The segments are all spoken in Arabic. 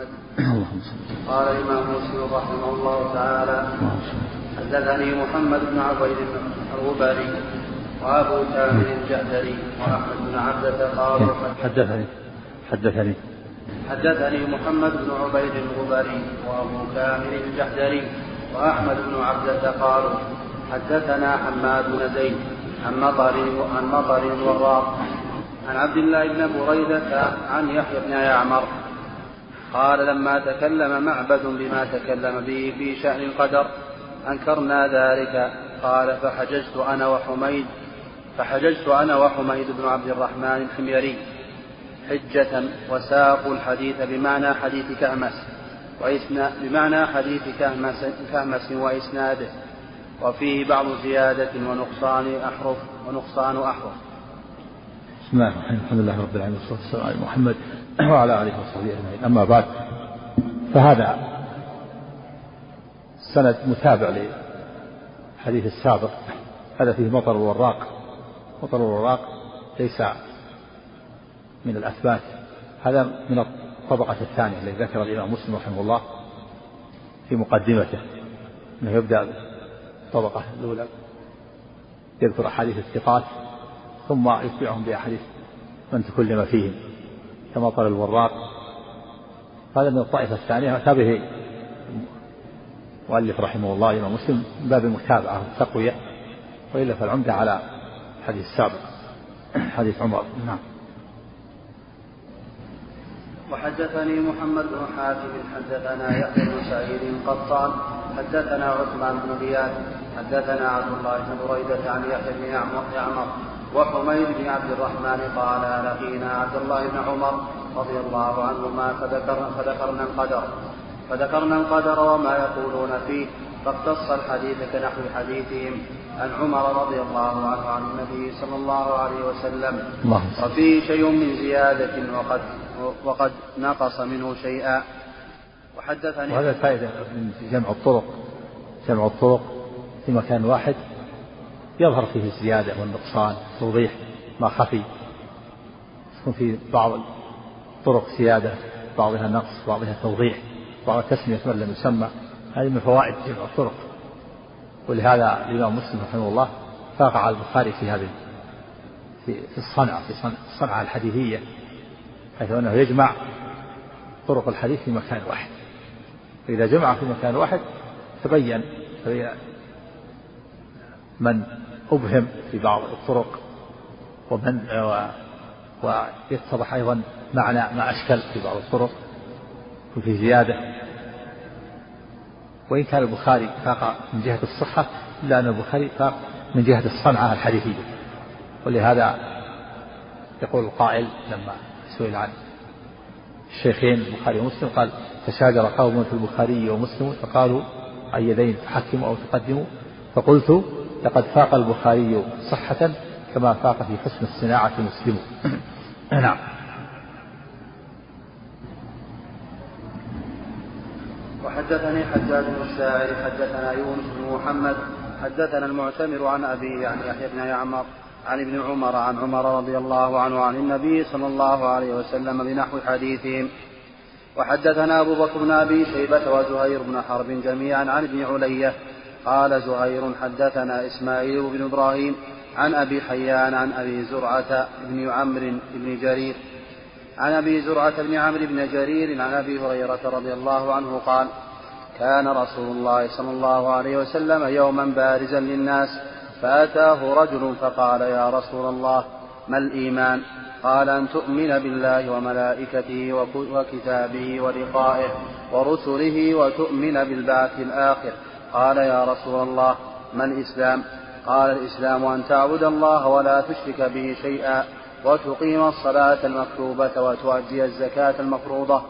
محمد. قال الإمام مسلم رحمه الله تعالى حدثني محمد بن عبيد الغباري وأبو كامل الجهدري وأحمد بن عبدة قالوا حدثني. حدثني. حدثني محمد بن عبيد الغباري وأبو كامل الجحدري وأحمد بن عبدة قالوا حدثنا حماد بن زيد عن مطر عن مطر عن عبد الله بن بريدة عن يحيى بن يعمر قال لما تكلم معبد بما تكلم به في شأن القدر أنكرنا ذلك. قال فحججت أنا وحميد فحججت أنا وحميد بن عبد الرحمن الحميري حجة وساقوا الحديث بمعنى حديث كهمس وإسنا بمعنى حديث كهمس, كهمس وإسناده. وفيه بعض زيادة ونقصان أحرف ونقصان أحرف. بسم الله الرحمن الرحيم. الحمد لله رب العالمين والصلاة والسلام على محمد وعلى آله وصحبه أجمعين. أما بعد فهذا سند متابع للحديث السابق. هذا فيه مطر الوراق. مطر الوراق ليس من الأثبات. هذا من الطبقة الثانية التي ذكر الإمام مسلم رحمه الله في مقدمته. أنه يبدأ الطبقة الأولى يذكر أحاديث الثقات ثم يتبعهم بأحاديث من تكلم فيهم. كمطر الوراق هذا من الطائفة الثانية أتى به المؤلف رحمه الله الإمام مسلم من باب المتابعة والتقوية وإلا فالعمدة على الحديث السابق حديث عمر. نعم. وحدثني محمد بن حاتم حدثنا يحيى بن سعيد قطان حدثنا عثمان بن زياد حدثنا عبد الله بن بريدة عن يحيى بن يعمر وحميد بن عبد الرحمن قال لقينا عبد الله بن عمر رضي الله عنهما فذكرنا, فذكرنا القدر. فذكرنا القدر وما يقولون فيه فاقتص الحديث كنحو حديثهم عن عمر رضي الله عنه عن النبي صلى الله عليه وسلم. وفيه شيء من زيادة وقد وقد نقص منه شيئا. وحدثني وهذا الفائدة من جمع الطرق. جمع الطرق في مكان واحد. يظهر فيه الزيادة والنقصان توضيح ما خفي. يكون في بعض الطرق زيادة بعضها نقص بعضها توضيح بعض تسمية من لم يسمى. هذه من فوائد جمع الطرق. ولهذا الإمام مسلم رحمه الله فاق على البخاري في هذه في الصنعة في الصنعة الحديثية. حيث أنه يجمع طرق الحديث في مكان واحد. فإذا جمع في مكان واحد تبين من أبهم في بعض الطرق ومن ويتضح أيضا معنى ما أشكل في بعض الطرق وفي زيادة. وإن كان البخاري فاق من جهة الصحة إلا أن البخاري فاق من جهة الصنعة الحديثية. ولهذا يقول القائل لما سئل عن الشيخين البخاري ومسلم قال تشاجر قوم في البخاري ومسلم فقالوا أي يدين تحكموا أو تقدموا؟ فقلت لقد فاق البخاري صحة كما فاق في حسن الصناعة مسلم. نعم. وحدثني حجاج بن الشاعر حدثنا يونس بن محمد حدثنا المعتمر عن أبي يعني يحيى بن يعمر عن ابن عمر عن عمر رضي الله عنه عن النبي صلى الله عليه وسلم بنحو حديثهم. وحدثنا أبو بكر بن أبي شيبة وزهير بن حرب جميعا عن ابن علية. قال زهير حدثنا إسماعيل بن إبراهيم عن أبي حيان عن أبي زرعة بن عمرو بن جرير. عن أبي زرعة بن عمرو بن جرير عن أبي هريرة رضي الله عنه قال كان رسول الله صلى الله عليه وسلم يوما بارزا للناس. فأتاه رجل فقال يا رسول الله ما الإيمان؟ قال أن تؤمن بالله وملائكته وكتابه ولقائه ورسله وتؤمن بالبعث الآخر. قال يا رسول الله ما الإسلام؟ قال الإسلام أن تعبد الله ولا تشرك به شيئا وتقيم الصلاة المكتوبة وتؤدي الزكاة المفروضة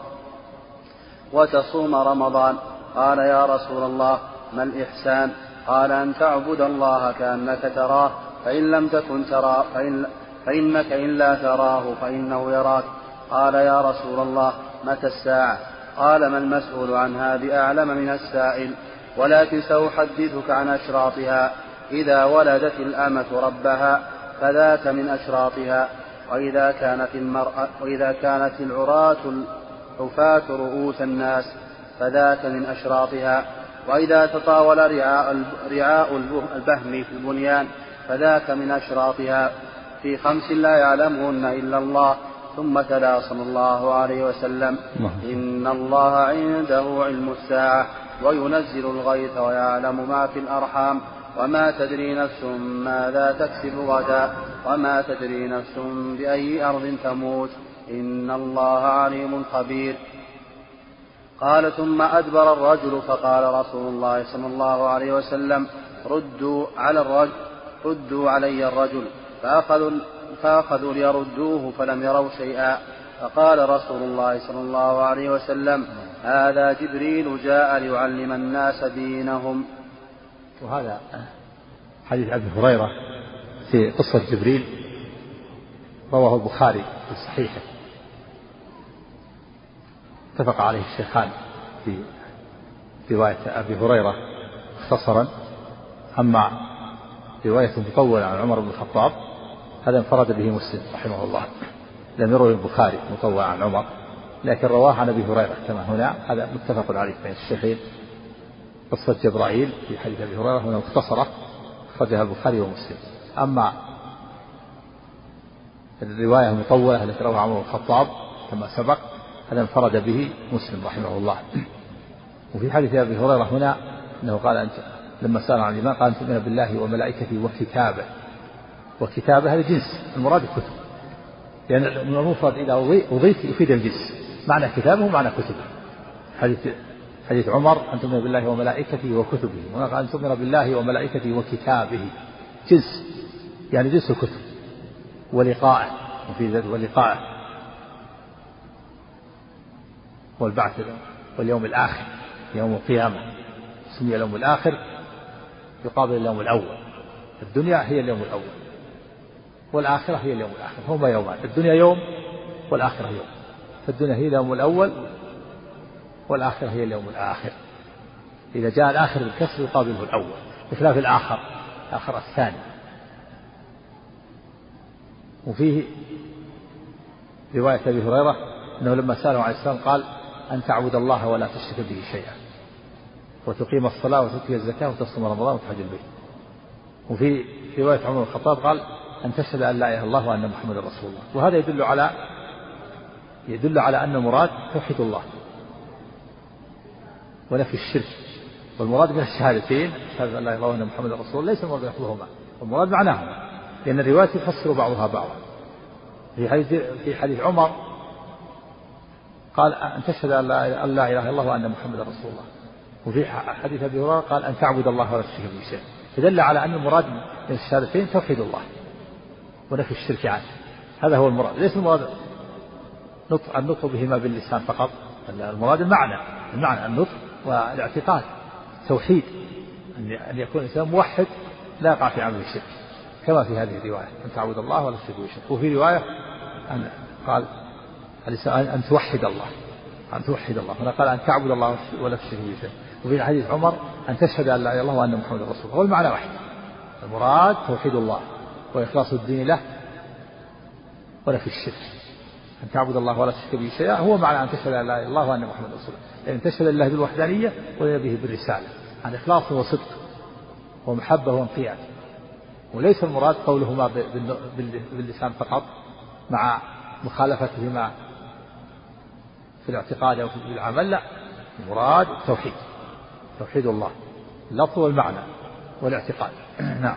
وتصوم رمضان. قال يا رسول الله ما الإحسان؟ قال أن تعبد الله كأنك تراه فإن لم تكن ترى فإن فإنك إن لا تراه فإنه يراك. قال يا رسول الله متى الساعة؟ قال ما المسؤول عنها بأعلم من السائل ولكن سأحدثك عن أشراطها. إذا ولدت الأمة ربها فذاك من أشراطها. وإذا كانت المرأة وإذا كانت العراة حفاة رؤوس الناس فذاك من أشراطها. وإذا تطاول رعاء, رعاء البهم في البنيان فذاك من أشراطها. في خمس لا يعلمهن إلا الله ثم تلا صلى الله عليه وسلم. نعم. إن الله عنده علم الساعة وينزل الغيث ويعلم ما في الأرحام. وما تدري نفس ماذا تكسب غدا وما تدري نفس بأي أرض تموت. إن الله عليم خبير. قال ثم أدبر الرجل فقال رسول الله صلى الله عليه وسلم ردوا على الرجل ردوا علي الرجل فأخذوا فأخذوا ليردوه فلم يروا شيئا. فقال رسول الله صلى الله عليه وسلم هذا جبريل جاء ليعلم الناس دينهم. وهذا حديث أبي هريرة في قصة جبريل رواه البخاري في صحيحه. اتفق عليه الشيخان في رواية أبي هريرة مختصرا. أما رواية مطولة عن عمر بن الخطاب هذا انفرد به مسلم رحمه الله. لم يروي البخاري مطوع عن عمر لكن رواه عن أبي هريرة كما هنا. هذا متفق عليه بين الشيخين. قصة جبرائيل في حديث أبي هريرة هنا مختصرة أخرجها البخاري ومسلم. أما الرواية المطولة التي رواها عمر بن الخطاب كما سبق هذا انفرد به مسلم رحمه الله. وفي حديث أبي هريرة هنا أنه قال أنت لما سأل عن الإيمان قال أن تؤمن بالله وملائكته وكتابه. وكتابه هذا جنس المراد كتب. لأن يعني المفرد إذا أضيف يفيد الجنس. معنى كتابه ومعنى كتبه. حديث حديث عمر أن تؤمن بالله وملائكته وكتبه. هنا قال أن تؤمن بالله وملائكته وكتابه. جنس. يعني جنس الكتب. ولقائه. وفي ذلك ولقائه. والبعث واليوم الآخر يوم القيامة. سمي اليوم الآخر يقابل اليوم الأول. الدنيا هي اليوم الأول والآخرة هي اليوم الآخر. هما يومان. الدنيا يوم والآخرة يوم. فالدنيا هي اليوم الأول والآخرة هي اليوم الآخر. إذا جاء الآخر بالكسر يقابله الأول بخلاف الآخر الآخر الثاني. وفيه رواية أبي هريرة أنه لما سأله عليه السلام قال أن تعبد الله ولا تشرك به شيئا. وتقيم الصلاة وتؤتي الزكاة وتصوم رمضان وتحج البيت. وفي رواية عمر الخطاب قال أن تشهد أن لا إله إلا الله وأن محمدا رسول الله. وهذا يدل على يدل على أن المراد توحيد الله. ونفي الشرك. والمراد من الشهادتين شهادة أن لا إله إلا الله وأن محمدا رسول الله. ليس المراد لفظهما المراد معناهما. لأن الروايات تفسر بعضها بعضا. في حديث في حديث عمر قال أن تشهد أن لا إله إلا الله وأن محمدا رسول الله. وفي حديث أبي هريرة قال أن تعبد الله ولا تشرك به شيئا فدل على أن المراد من الشهادتين توحيد الله ونفي الشرك عنه. هذا هو المراد. ليس المراد نطق النطق بهما باللسان فقط المراد المعنى. المعنى النطق والاعتقاد. توحيد. أن يكون الإنسان موحد لا يقع في عمل الشرك. كما في هذه الرواية. أن تعبد الله ولا تشرك به وفي رواية أن قال أن توحد الله أن توحد الله. هنا قال أن تعبد الله ولا تشرك به شيء وفي حديث عمر أن تشهد أن لا إله إلا الله وأن محمدا رسول الله. هو المعنى واحد. المراد توحيد الله وإخلاص الدين له ونفي الشرك. أن تعبد الله ولا تشرك به شيئا هو معنى أن تشهد أن لا إله إلا الله وأن محمدا رسول الله. يعني تشهد لله بالوحدانية ولنبيه بالرسالة. عن إخلاص وصدق ومحبة وانقياد. وليس المراد قولهما باللسان فقط مع مخالفتهما في الاعتقاد أو في العمل لا. المراد التوحيد توحيد الله اللفظ والمعنى والاعتقاد. نعم.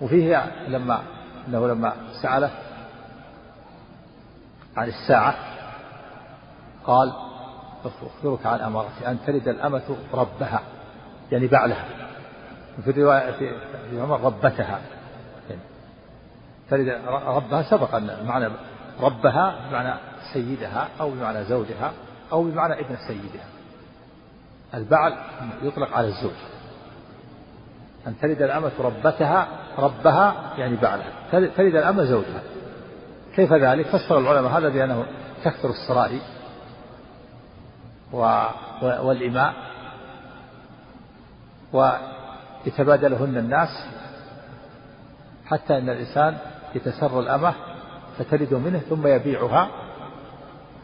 وفيه لما أنه لما سأله عن الساعة قال أخبرك عن أمارتي أن تلد الأمة ربها يعني بعلها. في الرواية في عمر ربتها. يعني تلد ربها سبق أن معنى ربها بمعنى سيدها أو بمعنى زوجها أو بمعنى ابن سيدها. البعل يطلق على الزوج. أن تلد الأمة ربتها ربها يعني بعلها. تلد الأمة زوجها. كيف ذلك؟ فسر العلماء هذا بأنه تكثر السرائي والإماء ويتبادلهن الناس حتى أن الإنسان يتسر الأمة فتلد منه ثم يبيعها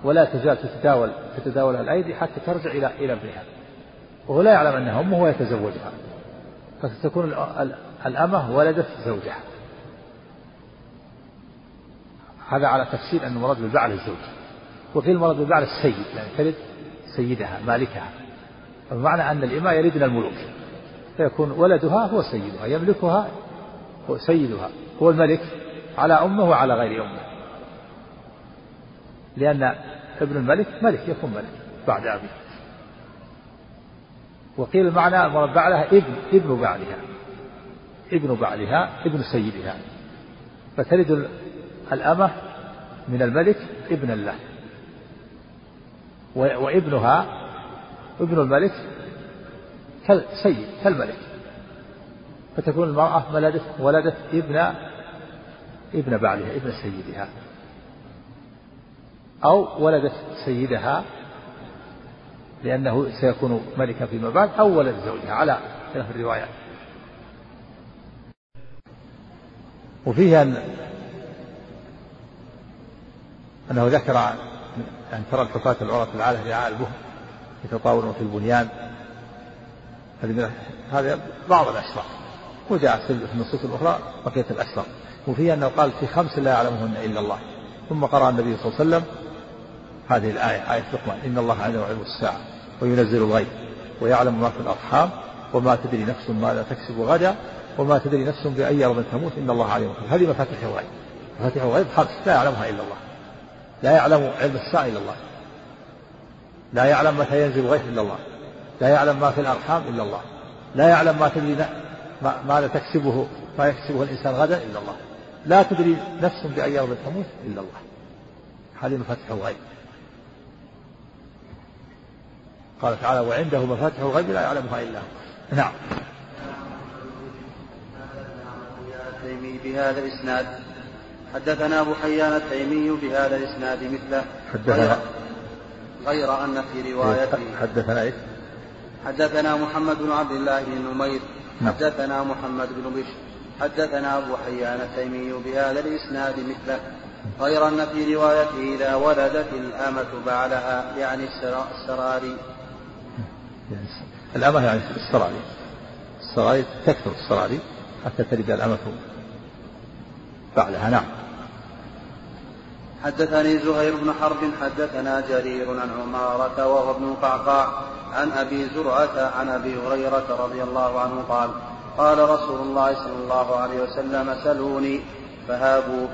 ولا تزال تتداول تتداول الأيدي حتى ترجع إلى إلى ابنها وهو لا يعلم أنها أمه ويتزوجها فتكون الأمة ولدت زوجها. هذا على تفسير أن المراد بالبعل الزوج. وفي المراد بالبعل السيد يعني تلد سيدها مالكها. بمعنى أن الإماء يلدن الملوك. فيكون ولدها هو سيدها يملكها هو سيدها. هو الملك على أمه وعلى غير أمه. لأن ابن الملك ملك يكون ملك بعد أبيه. وقيل المعنى المراد بعلها ابن ابن بعلها ابن بعلها ابن سيدها. فتلد الأمة من الملك ابنا له وابنها ابن الملك كالسيد كالملك. فتكون المرأة ولدت ولدت ابن ابن بعلها ابن سيدها. أو ولدت سيدها لأنه سيكون ملكا فيما بعد أو ولد زوجها على خلاف الروايات. وفيه أن أنه ذكر أن ترى الحفاة العراة العالة رعاء البهم يتطاولون في البنيان. هذه هذا بعض الأشرار. وجاء في النصوص الأخرى بقية الأشرار. وفيه أنه قال في خمس لا يعلمهن إلا الله. ثم قرأ النبي صلى الله عليه وسلم هذه الآية آية لقمان إن الله عنده علم الساعة وينزل الغيب ويعلم ما في الأرحام وما تدري نفس ماذا تكسب غدا وما تدري نفس بأي أرض تموت إن الله عليم هذه مفاتيح الغيب. مفاتيح الغيب خمس لا يعلمها إلا الله. لا يعلم علم الساعة إلا الله. لا يعلم متى ينزل الغيث إلا الله. لا يعلم ما في الأرحام إلا الله. لا يعلم ما تدري ماذا تكسبه ما يكسبه الإنسان غدا إلا الله. لا تدري نفس بأي أرض تموت إلا الله. هذه مفاتيح الغيب. قال تعالى وعنده مفاتيح الغيب لا يعلمها إلا هو. نعم. بهذا الإسناد. حدثنا أبو حيان التيمي بهذا الإسناد مثله. حدثنا غير أن في روايته حدثنا إيش؟ حدثنا محمد بن عبد الله بن نمير. نعم. حدثنا محمد بن بشر. حدثنا أبو حيان التيمي بهذا الإسناد مثله. غير أن في روايته إذا ولدت الأمة بعلها يعني السراري. يعني الأمة يعني السراري السراري تكثر السراري حتى تلد الأمة بعلها نعم. حدثني زهير بن حرب حدثنا جرير عن عمارة وهو ابن القعقاع عن أبي زرعة عن أبي هريرة رضي الله عنه قال قال رسول الله صلى الله عليه وسلم سلوني فهابوا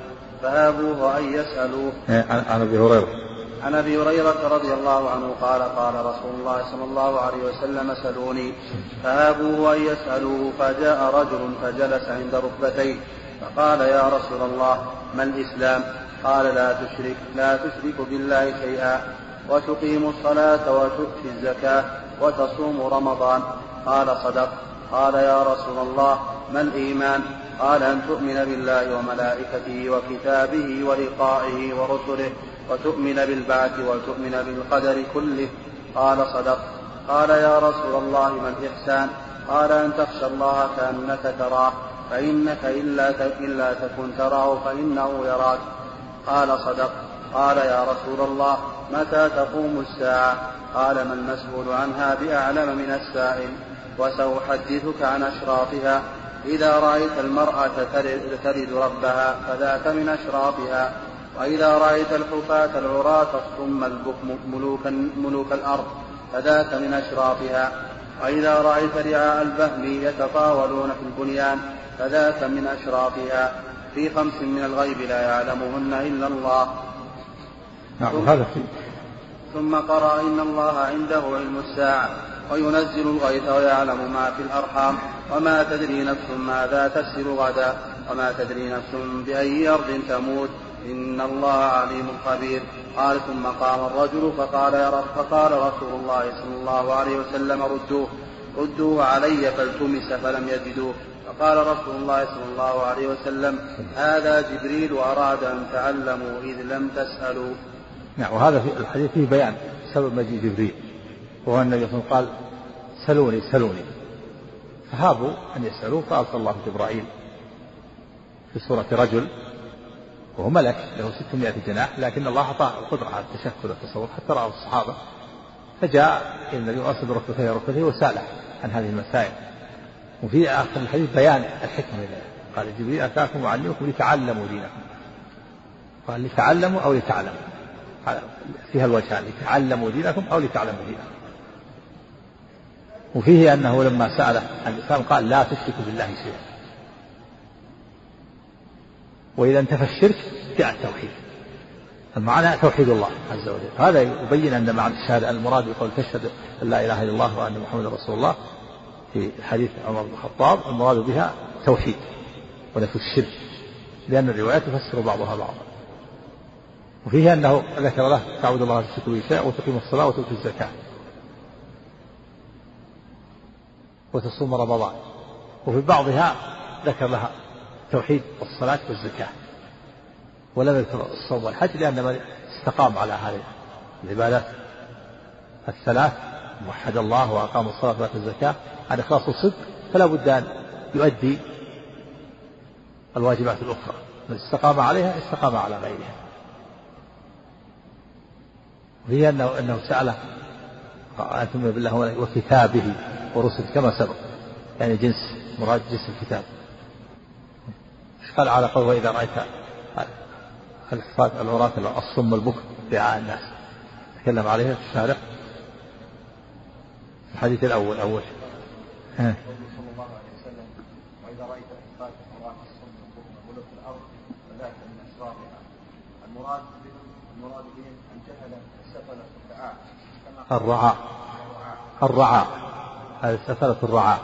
فهابوه أن يسألوه. إيه، عن أبي هريرة. عن أبي هريرة رضي الله عنه قال قال رسول الله صلى الله عليه وسلم سلوني فهابوه أن يسألوه فجاء رجل فجلس عند ركبتيه فقال يا رسول الله ما الإسلام؟ قال لا تشرك لا تشرك بالله شيئا وتقيم الصلاة وتؤتي الزكاة وتصوم رمضان. قال صدق. قال يا رسول الله ما الإيمان؟ قال أن تؤمن بالله وملائكته وكتابه ولقائه ورسله وتؤمن بالبعث وتؤمن بالقدر كله. قال صدق. قال يا رسول الله ما الإحسان؟ قال أن تخشى الله كأنك تراه فإنك إلا إلا تكن تراه فإنه يراك. قال صدق. قال يا رسول الله متى تقوم الساعة؟ قال ما المسؤول عنها بأعلم من السائل. وسأحدثك عن أشراطها. إذا رأيت المرأة تلد ربها فذاك من أشراطها وإذا رأيت الحفاة العراة الصم البكم ملوك, ملوك الأرض فذاك من أشراطها وإذا رأيت رعاء البهم يتطاولون في البنيان فذاك من أشراطها. في خمس من الغيب لا يعلمهن إلا الله. نعم هذا ثم قرأ إن الله عنده علم الساعة. وينزل الغيث ويعلم ما في الأرحام وما تدري نفس ماذا تكسب غدا وما تدري نفس بأي أرض تموت. إن الله عليم خبير. قال ثم قام الرجل فقال يا رب فقال رسول الله صلى الله عليه وسلم ردوه. ردوه علي فالتمس فلم يجدوه. فقال رسول الله صلى الله عليه وسلم هذا جبريل أراد أن تعلموا إذ لم تسألوا. نعم وهذا في الحديث فيه بيان سبب مجيء جبريل. وهو النبي صلى الله عليه وسلم قال سلوني سلوني. فهابوا أن يسألوه فأرسل الله جبرائيل في صورة رجل وهو ملك له 600 جناح لكن الله أعطاه القدرة على التشكل والتصور حتى رأى الصحابة. فجاء إلى النبي وأسد ركبتيه ركبتيه وسأله عن هذه المسائل. وفي آخر الحديث بيان الحكمة قال جبريل أتاكم وعلمكم لتعلموا دينكم. قال لتعلموا أو لتعلموا. فيها الوجهان لتعلموا دينكم أو لتعلموا دينكم. وفيه أنه لما سأله عن الإسلام قال لا تشركوا بالله شيئا. وإذا انتفى الشرك جاء التوحيد. المعنى توحيد الله عز وجل. هذا يبين أن معنى الشهادة المراد بقول تشهد أن لا إله إلا الله وأن محمدا رسول الله في حديث عمر بن الخطاب المراد بها توحيد ونفي الشرك. لأن الروايات تفسر بعضها بعضا. وفيه أنه ذكر له تعبد الله تشرك به شيئا وتقيم الصلاة وتؤتي الزكاة. وتصوم رمضان. وفي بعضها ذكر لها توحيد الصلاة والزكاة. ولم يذكر الصوم والحج لأن من استقام على هذه العبادات. الثلاث وحد الله وأقام الصلاة وآتى الزكاة. عن إخلاص الصدق فلا بد أن يؤدي الواجبات الأخرى. من استقام عليها استقام على غيرها. وهي أنه أنه سأله أن بالله وكتابه ورسله كما سبق. يعني جنس مراد جنس الكتاب. قال على قول وإذا رأيت الحفاظ العراة الصم البكر دعاء الناس. تكلم عليها في الشارع الحديث الأول أول. ها. المراد المراد بهم أن جهل السفلة الرعاء الرعاء. الرعاء. هذه سفلة الرعاء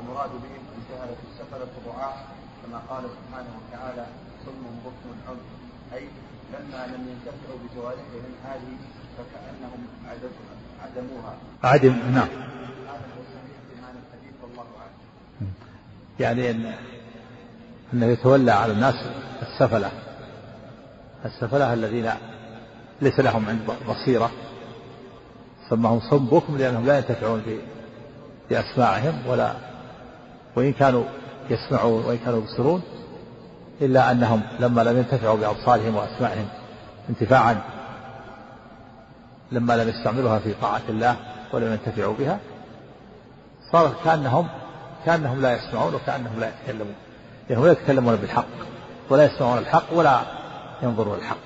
المراد بهم أن جهل السفلة الرعاء كما قال سبحانه وتعالى صم بكم عمي أي لما لم ينتفعوا بجوارحهم هذه فكأنهم عدموها. عدم نعم. يعني أن أنه يتولى على الناس السفلة. السفلة الذين ليس لهم عند بصيرة. سماهم صم بكم لأنهم لا ينتفعون بأسماعهم ولا وإن كانوا يسمعون وإن كانوا يبصرون إلا أنهم لما لم ينتفعوا بأبصارهم وأسماعهم انتفاعا لما لم يستعملوها في طاعة الله ولم ينتفعوا بها صار كأنهم كأنهم لا يسمعون وكأنهم لا يتكلمون. لأنهم لا يتكلمون بالحق ولا يسمعون الحق ولا ينظرون الحق.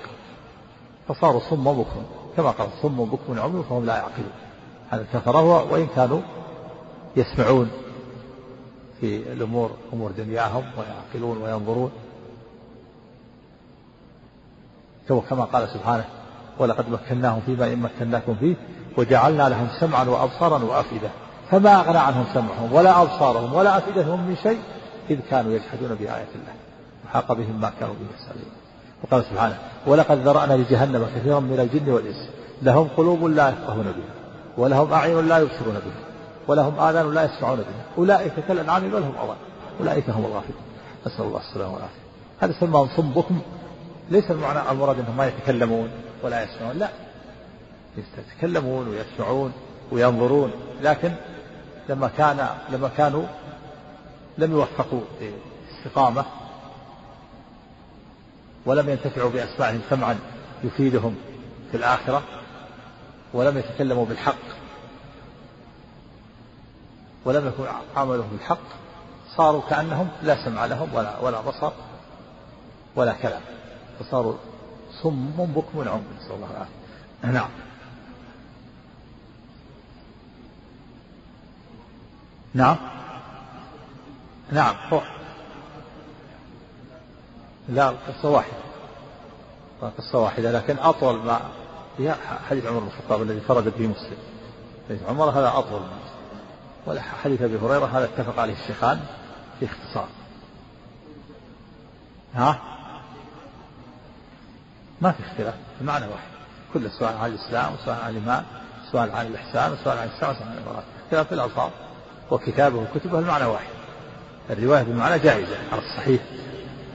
فصاروا صم بكم كما قال صم بكم عمي فهم لا يعقلون. هذا كفره وإن كانوا يسمعون في الأمور أمور دنياهم ويعقلون وينظرون. كما قال سبحانه ولقد مكناهم فيما إن مكناكم فيه وجعلنا لهم سمعا وأبصارا وأفئدة. فما أغنى عنهم سمعهم ولا أبصارهم ولا أفئدتهم من شيء إذ كانوا يجحدون بآيات الله. وحاق بهم ما كانوا به يستهزئون. وقال سبحانه ولقد ذرأنا لجهنم كثيرا من الجن والإنس لهم قلوب لا يفقهون بها ولهم أعين لا يبصرون بها ولهم آذان لا يسمعون بها أولئك كالأنعام بل هم أضل أولئك هم الغافلون. نسأل الله السلامة والعافية. هذا سماهم صم ليس المعنى المراد أنهم ما يتكلمون ولا يسمعون لا. يتكلمون ويسمعون وينظرون لكن لما كان لما كانوا لم يوفقوا باستقامة ولم ينتفعوا بأسماعهم سمعا يفيدهم في الآخرة ولم يتكلموا بالحق ولم يكن عملهم بالحق صاروا كأنهم لا سمع لهم ولا ولا بصر ولا كلام فصاروا صم بكم عمي نسأل الله العافية. نعم. نعم. نعم. روح. لا القصة واحدة. قصة واحدة لكن أطول ما فيها حديث عمر بن الخطاب الذي فرد به مسلم. حديث عمر هذا أطول ما حديث أبي هريرة هذا اتفق عليه الشيخان في اختصار. ها؟ ما في اختلاف المعنى واحد. كل سؤال عن الإسلام وسؤال عن الإيمان سؤال عن الإحسان وسؤال عن الساعة وسؤال عن الامارات اختلاف في الالفاظ وكتابه وكتبه المعنى واحد. الرواية بالمعنى جائزة على الصحيح.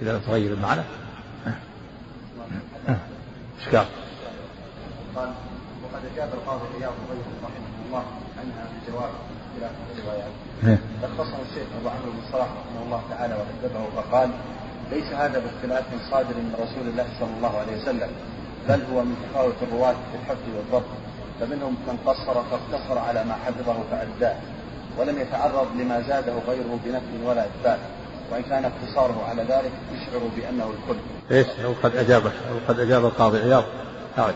إذا لم تغير المعنى. إشكال. قال وقد اجاب القاضي عياض رحمه الله عنها بجواب الروايات. لخصه الشيخ أبو عمرو بن صلاح رحمه الله تعالى وكتبه فقال ليس هذا باختلاف صادر من رسول الله صلى الله عليه وسلم بل هو من تفاوت الرواة في الحفظ والضبط فمنهم من قصر فاقتصر على ما حفظه فأداه ولم يتعرض لما زاده غيره بنفي ولا إثبات. وإن كان اقتصاره على ذلك يشعر بأنه الكل. إيش؟ أو قد أجاب أو قد أجاب القاضي عياض. نعم.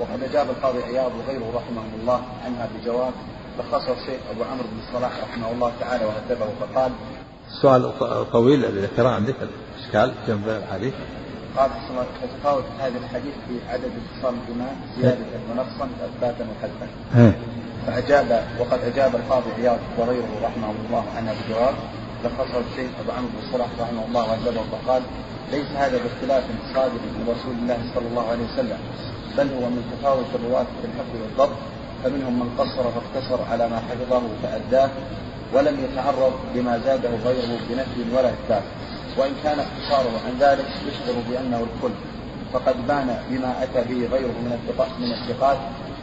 وقد أجاب القاضي عياض وغيره رحمه الله عنها بجواب لخصه الشيخ أبو عمرو بن الصلاح رحمه الله تعالى وهذبه فقال السؤال الطويل الذي ذكره عندك الإشكال جنب الحديث قال تتفاوت هذا الحديث في عدد اتصال الإيمان زيادة ونقصا إثباتا وحذفا. فأجاب وقد أجاب القاضي عياض وغيره رحمه الله عنها بجواب لخصه الشيخ أبو عمرو بن الصلاح رحمه الله وهذبه فقال ليس هذا باختلاف صادر من رسول الله صلى الله عليه وسلم بل هو من تفاوت الرواة في الحفظ والضبط فمنهم من قصر فاقتصر على ما حفظه فأداه ولم يتعرض لما زاده غيره بنفي ولا إثبات وإن كان اقتصاره عن ذلك يشعر بأنه الكل فقد بان بما أتى به غيره من الثقات من الثقات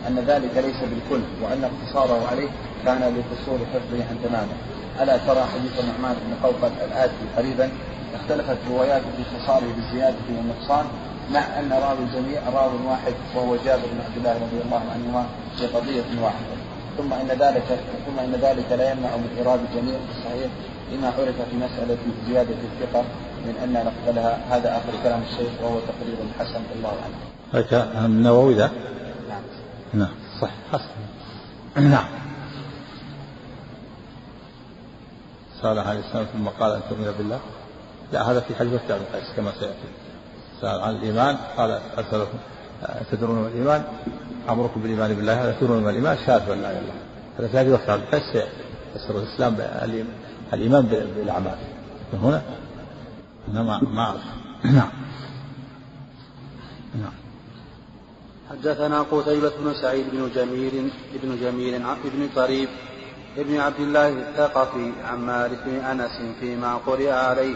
أن ذلك ليس بالكل وأن اقتصاره عليه كان لقصور حفظه عن تمامه ألا ترى حديث النعمان بن قوقل الآتي قريبا اختلفت رواياته في اختصاره بالزيادة والنقصان مع أن راوي الجميع راو واحد وهو جابر بن عبد الله رضي الله عنهما في قضية واحدة ثم إن ذلك ثم إن ذلك لا يمنع من إيراد الجميع في الصحيح لما عرف في مسألة زيادة الثقة من أن نقبلها هذا آخر كلام الشيخ وهو تقرير حسن الله عنه. هذا النووي ذا؟ نعم. نعم صح حسن. نعم. سأل عن الإسلام ثم قال أن تؤمن بالله. لا هذا في حديث بن قيس كما سيأتي. سأل عن الإيمان قال أسألكم تدرون ما الإيمان. أمركم بالإيمان بالله هذا تدرون ما الإيمان شهادة لا إله إلا الله. هذا في حديث بن قيس يفسر الإسلام الإيمان بالأعمال. هنا؟ ما ما أعرف. نعم. نعم. حدثنا قتيبة بن سعيد بن جميل بن جميل بن طريف ابن عبد الله الثقفي عن مالك بن أنس فيما قرئ عليه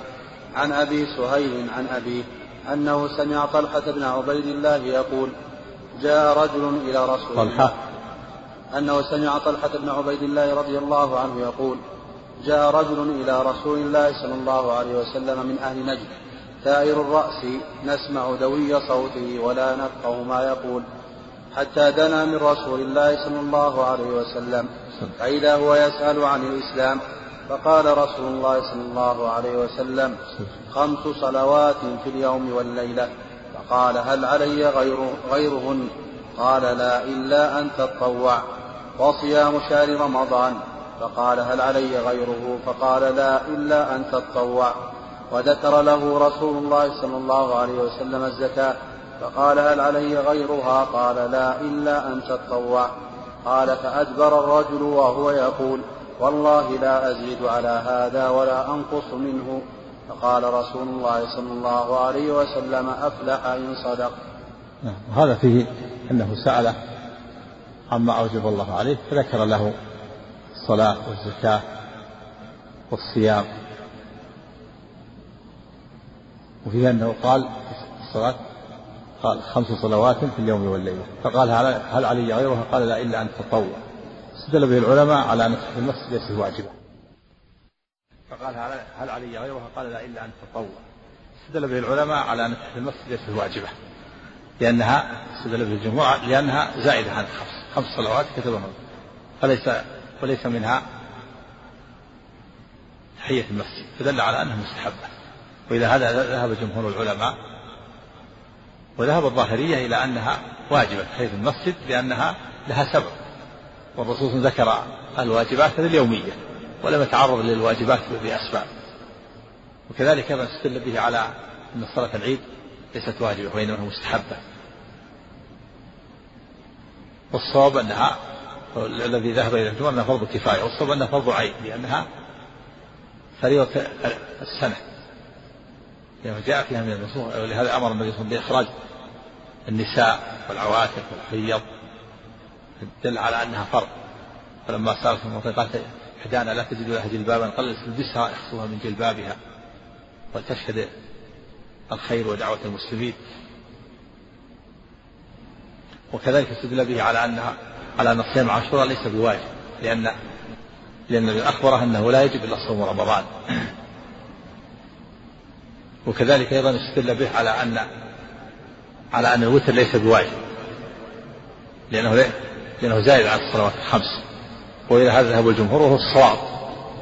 عن أبي سهيل عن أبيه أنه سمع طلحة بن عبيد الله يقول جاء رجل إلى رسول طلحة. أنه سمع طلحة بن عبيد الله رضي الله عنه يقول جاء رجل إلى رسول الله صلى الله عليه وسلم من أهل نجد ثائر الرأس نسمع دوي صوته ولا نفقه ما يقول. حتى دنا من رسول الله صلى الله عليه وسلم. فإذا هو يسأل عن الإسلام فقال رسول الله صلى الله عليه وسلم خمس صلوات في اليوم والليلة. فقال هل علي غير غيرهن؟ قال لا إلا أن تطوع. وصيام شهر رمضان. فقال هل علي غيره؟ فقال لا إلا أن تطوع. وذكر له رسول الله صلى الله عليه وسلم الزكاة. فقال هل علي غيرها؟ قال لا إلا أن تطوع. قال فأدبر الرجل وهو يقول والله لا أزيد على هذا ولا أنقص منه. فقال رسول الله صلى الله عليه وسلم أفلح إن صدق. نعم هذا فيه أنه سأله عما أوجب الله عليه فذكر له الصلاة والزكاة والصيام. وفيه أنه قال الصلاة قال خمس صلوات في اليوم والليلة. فقال هل علي غيرها؟ قال لا إلا أن تطوع. استدل به العلماء على أن في النفس ليست واجبة فقال هل علي غيرها؟ قال لا إلا أن تطوع. استدل به العلماء على أن في النفس ليست واجبة لأنها استدل به الجمهور لأنها زائدة عن خمس خمس صلوات كتبها فليس وليس منها تحية المسجد. فدل على أنها مستحبة. وإذا هذا ذهب جمهور العلماء وذهب الظاهرية إلى أنها واجبة تحية المسجد لأنها لها سبب. والرسول ذكر الواجبات اليومية ولم يتعرض للواجبات بأسباب. وكذلك ما استدل به على أن صلاة العيد ليست واجبة وإنما مستحبة. والصواب أنها الذي ذهب إلى الجمهور أنها فرض كفاية والصواب أنها فرض عين لأنها فريضة السنة. لما جاء فيها من النصوص ولهذا أمر النبي صلى الله عليه وسلم بإخراج النساء والعواتق والحيض دل على أنها فرض. فلما سألت المرأة قالت إحدانا لا تجد لها جلبابا قال تلبسها اخصوها من جلبابها ولتشهد الخير ودعوة المسلمين. وكذلك استدل به على أنها على أن صيام عاشوراء ليس بواجب لأن النبي أخبره أنه لا يجب إلا صوم رمضان. وكذلك أيضا استدل به على أن على أن الوتر ليس بواجب. لأنه لأنه زائد عن الصلوات الخمس. وإلى هذا ذهب الجمهور وهو الصواب.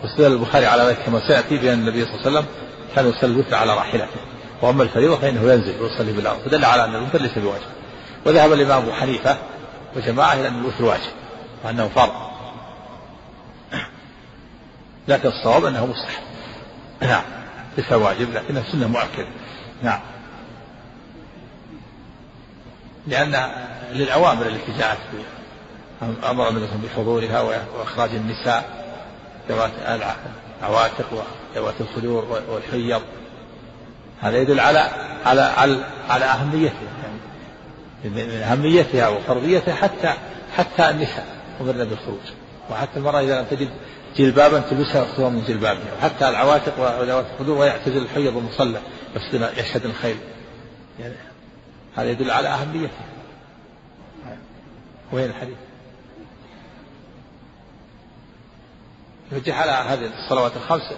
واستدل البخاري على ذلك كما سيأتي بأن النبي صلى الله عليه وسلم كان يصلي الوتر على راحلته. وأما الفريضة فإنه ينزل ويصلي بالأرض. فدل على أن الوتر ليس بواجب. وذهب الإمام أبو حنيفة وجماعة إلى أن الوتر واجب وأنه فرض. لكن الصواب أنه مستحب. نعم. ليس واجب لكنه سنة مؤكدة نعم. لأن للأوامر التي جاءت أمر النبي بحضورها وإخراج النساء ذوات العواتق وذوات الخدور والحيض. هذا يدل على على على, على أهميتها يعني من أهميتها وفرضيتها حتى حتى النساء أمرنا بالخروج وحتى المرأة إذا لم تجد جلبابا تلبسها أختها من جلبابها. وحتى العواتق وذوات الخدور ويعتزل الحيض والمصلى يشهد الخيل يعني هذا يدل على أهميتها وين الحديث؟ يوجه على هذه الصلوات الخمس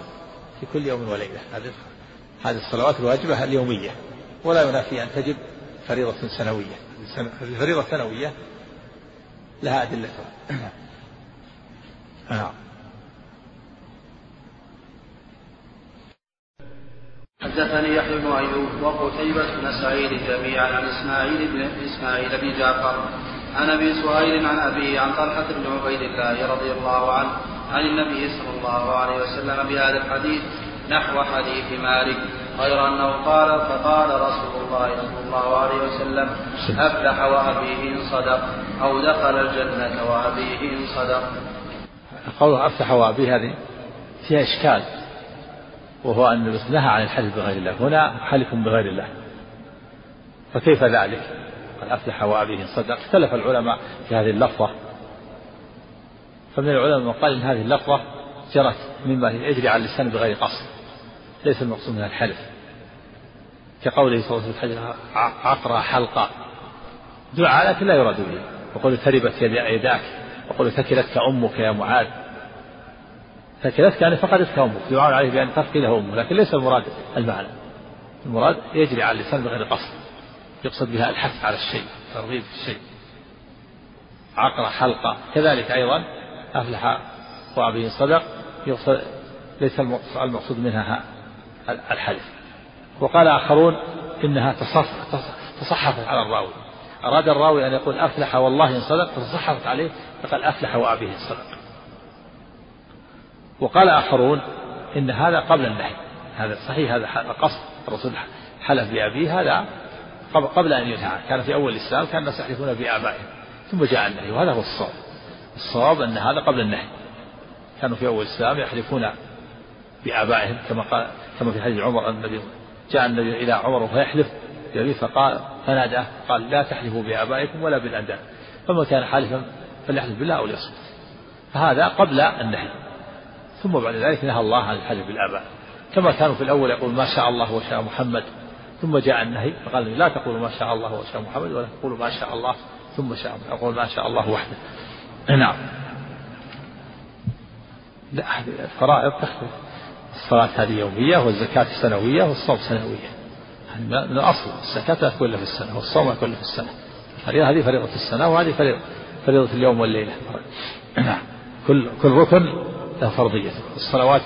في كل يوم وليلة. هذه هذه الصلوات الواجبة اليومية. ولا ينافي أن تجب فريضة سنوية. الفريضة السنوية لها أدلتها نعم حدثني يحيى بن أيوب وقتيبة بن سعيد جميعا عن إسماعيل بن إسماعيل بن جعفر عن أبي سهيل عن أبي عن طلحة بن عبيد الله رضي الله عنه عن النبي صلى الله عليه وسلم بهذا الحديث نحو حديث مالك غير أنه قال فقال رسول الله صلى الله عليه وسلم أفلح وأبيه ان صدق أو دخل الجنة وأبيه ان صدق. قوله افلح وابيه هذه فيها إشكال وهو أن نهى عن الحلف بغير الله هنا حلف بغير الله. فكيف ذلك؟ قد أفلح وأبيه صدق. اختلف العلماء في هذه اللفظة. فمن العلماء من قال إن هذه اللفظة جرت مما يجري على اللسان بغير قصد. ليس المقصود منها الحلف. كقوله صلى الله عليه وسلم عقرى حلقة. دعاء لكن لا يراد به. وقل تربت يداك. وقل ثكلتك أمك يا معاذ. فكذلك كان فقدتك أمك يعان عليه بأن تفقده أمه لكن ليس المراد المعنى. المراد يجري على اللسان بغير قصد يقصد بها الحث على الشيء ترغيب الشيء. عقر حلقة كذلك أيضا أفلح وأبي صدق يقصد ليس المقصود منها الحلف وقال آخرون إنها تصحفت على الراوي. أراد الراوي أن يقول أفلح والله إن صدق فتصحفت عليه فقال أفلح وأبيه صدق وقال آخرون إن هذا قبل النهي. هذا صحيح هذا قصد الرسول حلف بأبيه هذا قبل أن ينهى. كان في أول الإسلام كان الناس يحلفون بآبائهم. ثم جاء النهي وهذا هو الصواب. الصواب أن هذا قبل النهي. كانوا في أول الإسلام يحلفون بآبائهم كما قال كما في حديث عمر النبي جاء النبي إلى عمر فيحلف بأبيه فقال فناداه قال لا تحلفوا بآبائكم ولا بالأنداد. فمن كان حالفا فليحلف بالله أو ليصمت فهذا قبل النهي. ثم بعد ذلك نهى الله عن الحلف بالآباء. كما كانوا في الأول يقول ما شاء الله وشاء محمد ثم جاء النهي فقال لا تقولوا ما شاء الله وشاء محمد ولا تقولوا ما شاء الله ثم شاء أقول ما شاء الله وحده. نعم. لا الفرائض تختلف. الصلاة هذه يومية والزكاة سنوية والصوم سنوية. هذه من الأصل الزكاة لا تكون في السنة والصوم لا تكون في السنة. هذه فريضة السنة وهذه فريضة. فريضة اليوم والليلة. كل كل ركن له فرضية. الصلوات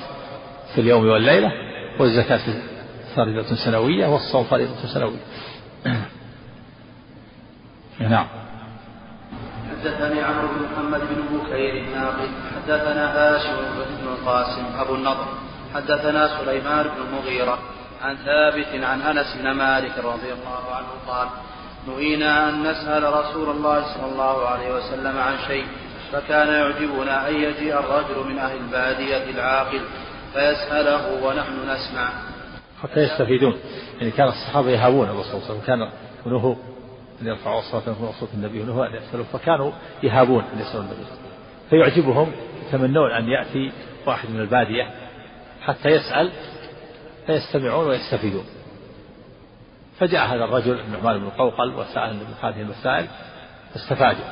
في اليوم والليلة والزكاة فريضة سنوية والصوم فريضة سنوية. نعم. حدثني عمرو بن محمد بن بكير الناقد. حدثنا هاشم بن القاسم أبو النضر. حدثنا سليمان بن المغيرة عن ثابت عن أنس بن مالك رضي الله عنه قال نهينا أن نسأل رسول الله صلى الله عليه وسلم عن شيء فكان يعجبنا أن يجيء الرجل من أهل البادية العاقل فيسأله ونحن نسمع. حتى يستفيدون. يعني كان الصحابة يهابون الرسول صلى الله عليه وسلم. كان ونهوا أن يرفعوا أصواتهم صوت النبي ونهوا أن يسألوا فكانوا يهابون أن يسألوا النبي فيعجبهم يتمنون أن يأتي واحد من البادية حتى يسأل فيستمعون ويستفيدون. فجاء هذا الرجل النعمان بن قوقل وسأل النبي هذه المسائل فاستفادوا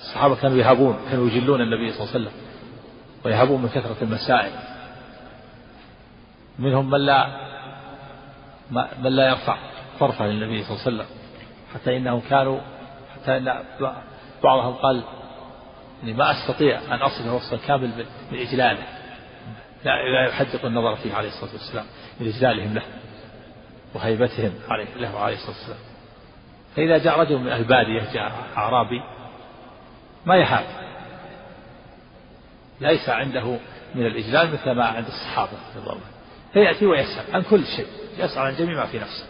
الصحابة كانوا يهابون كانوا يجلون النبي صلى الله عليه وسلم ويهابون من كثرة المسائل. منهم من لا من لا يرفع طرفه للنبي صلى الله عليه وسلم حتى إنهم كانوا حتى إن بعضهم قال إني ما أستطيع أن أصل وصفا كامل من إجلاله لا يحدق النظر فيه عليه الصلاة والسلام من إجلالهم له. وهيبتهم. عليه له عليه الصلاة والسلام. فإذا جاء رجل من البادية جاء أعرابي ما يهاب ليس عنده من الإجلال مثل ما عند الصحابة رضي الله فيأتي ويسأل عن كل شيء يسأل عن جميع ما في نفسه.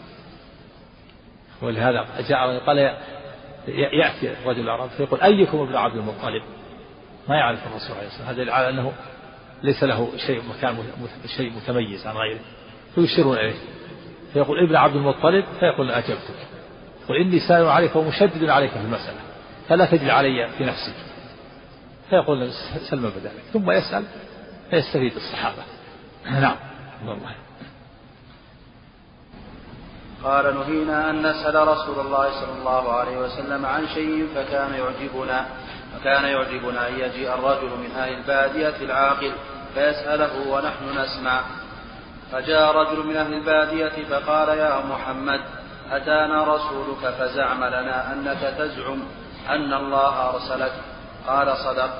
ولهذا جاء قال يأتي الرجل الأعرابي فيقول أيكم ابن عبد المطلب؟ ما يعرف الرسول عليه الصلاة والسلام. هذا على أنه ليس له شيء مكان شيء متميز عن غيره. فيشيرون إليه. فيقول ابن عبد المطلب فيقول أجبتك. يقول إني سائل عليك ومشدد عليك في المسألة فلا تجل علي في نفسك. فيقول سلم بذلك ثم يسأل فيستفيد الصحابة. نعم. الله قال نهينا أن نسأل رسول الله صلى الله عليه وسلم عن شيء فكان يعجبنا فكان يعجبنا أن يجيء الرجل من أهل البادية العاقل فيسأله ونحن نسمع. فجاء رجل من أهل البادية فقال يا محمد أتانا رسولك فزعم لنا أنك تزعم أن الله أرسلك. قال صدق.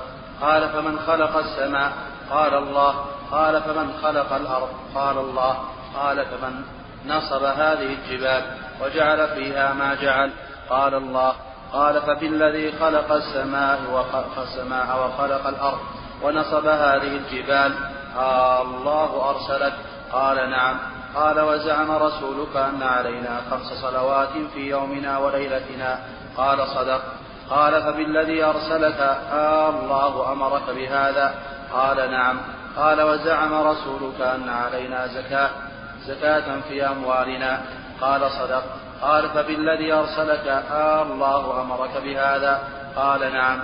قال فمن خلق السماء؟ قال الله. قال فمن خلق الأرض؟ قال الله. قال فمن نصب هذه الجبال وجعل فيها ما جعل؟ قال الله. قال فبالذي خلق السماء وخلق السماء وخلق الأرض ونصب هذه الجبال؟ آه الله أرسلك. قال نعم. قال وزعم رسولك أن علينا خمس صلوات في يومنا وليلتنا. قال صدق. قال فبالذي أرسلك؟ آه الله أمرك بهذا. قال نعم. قال وزعم رسولك أن علينا زكاة زكاة في أموالنا. قال صدق. قال فبالذي أرسلك؟ آه الله أمرك بهذا. قال نعم.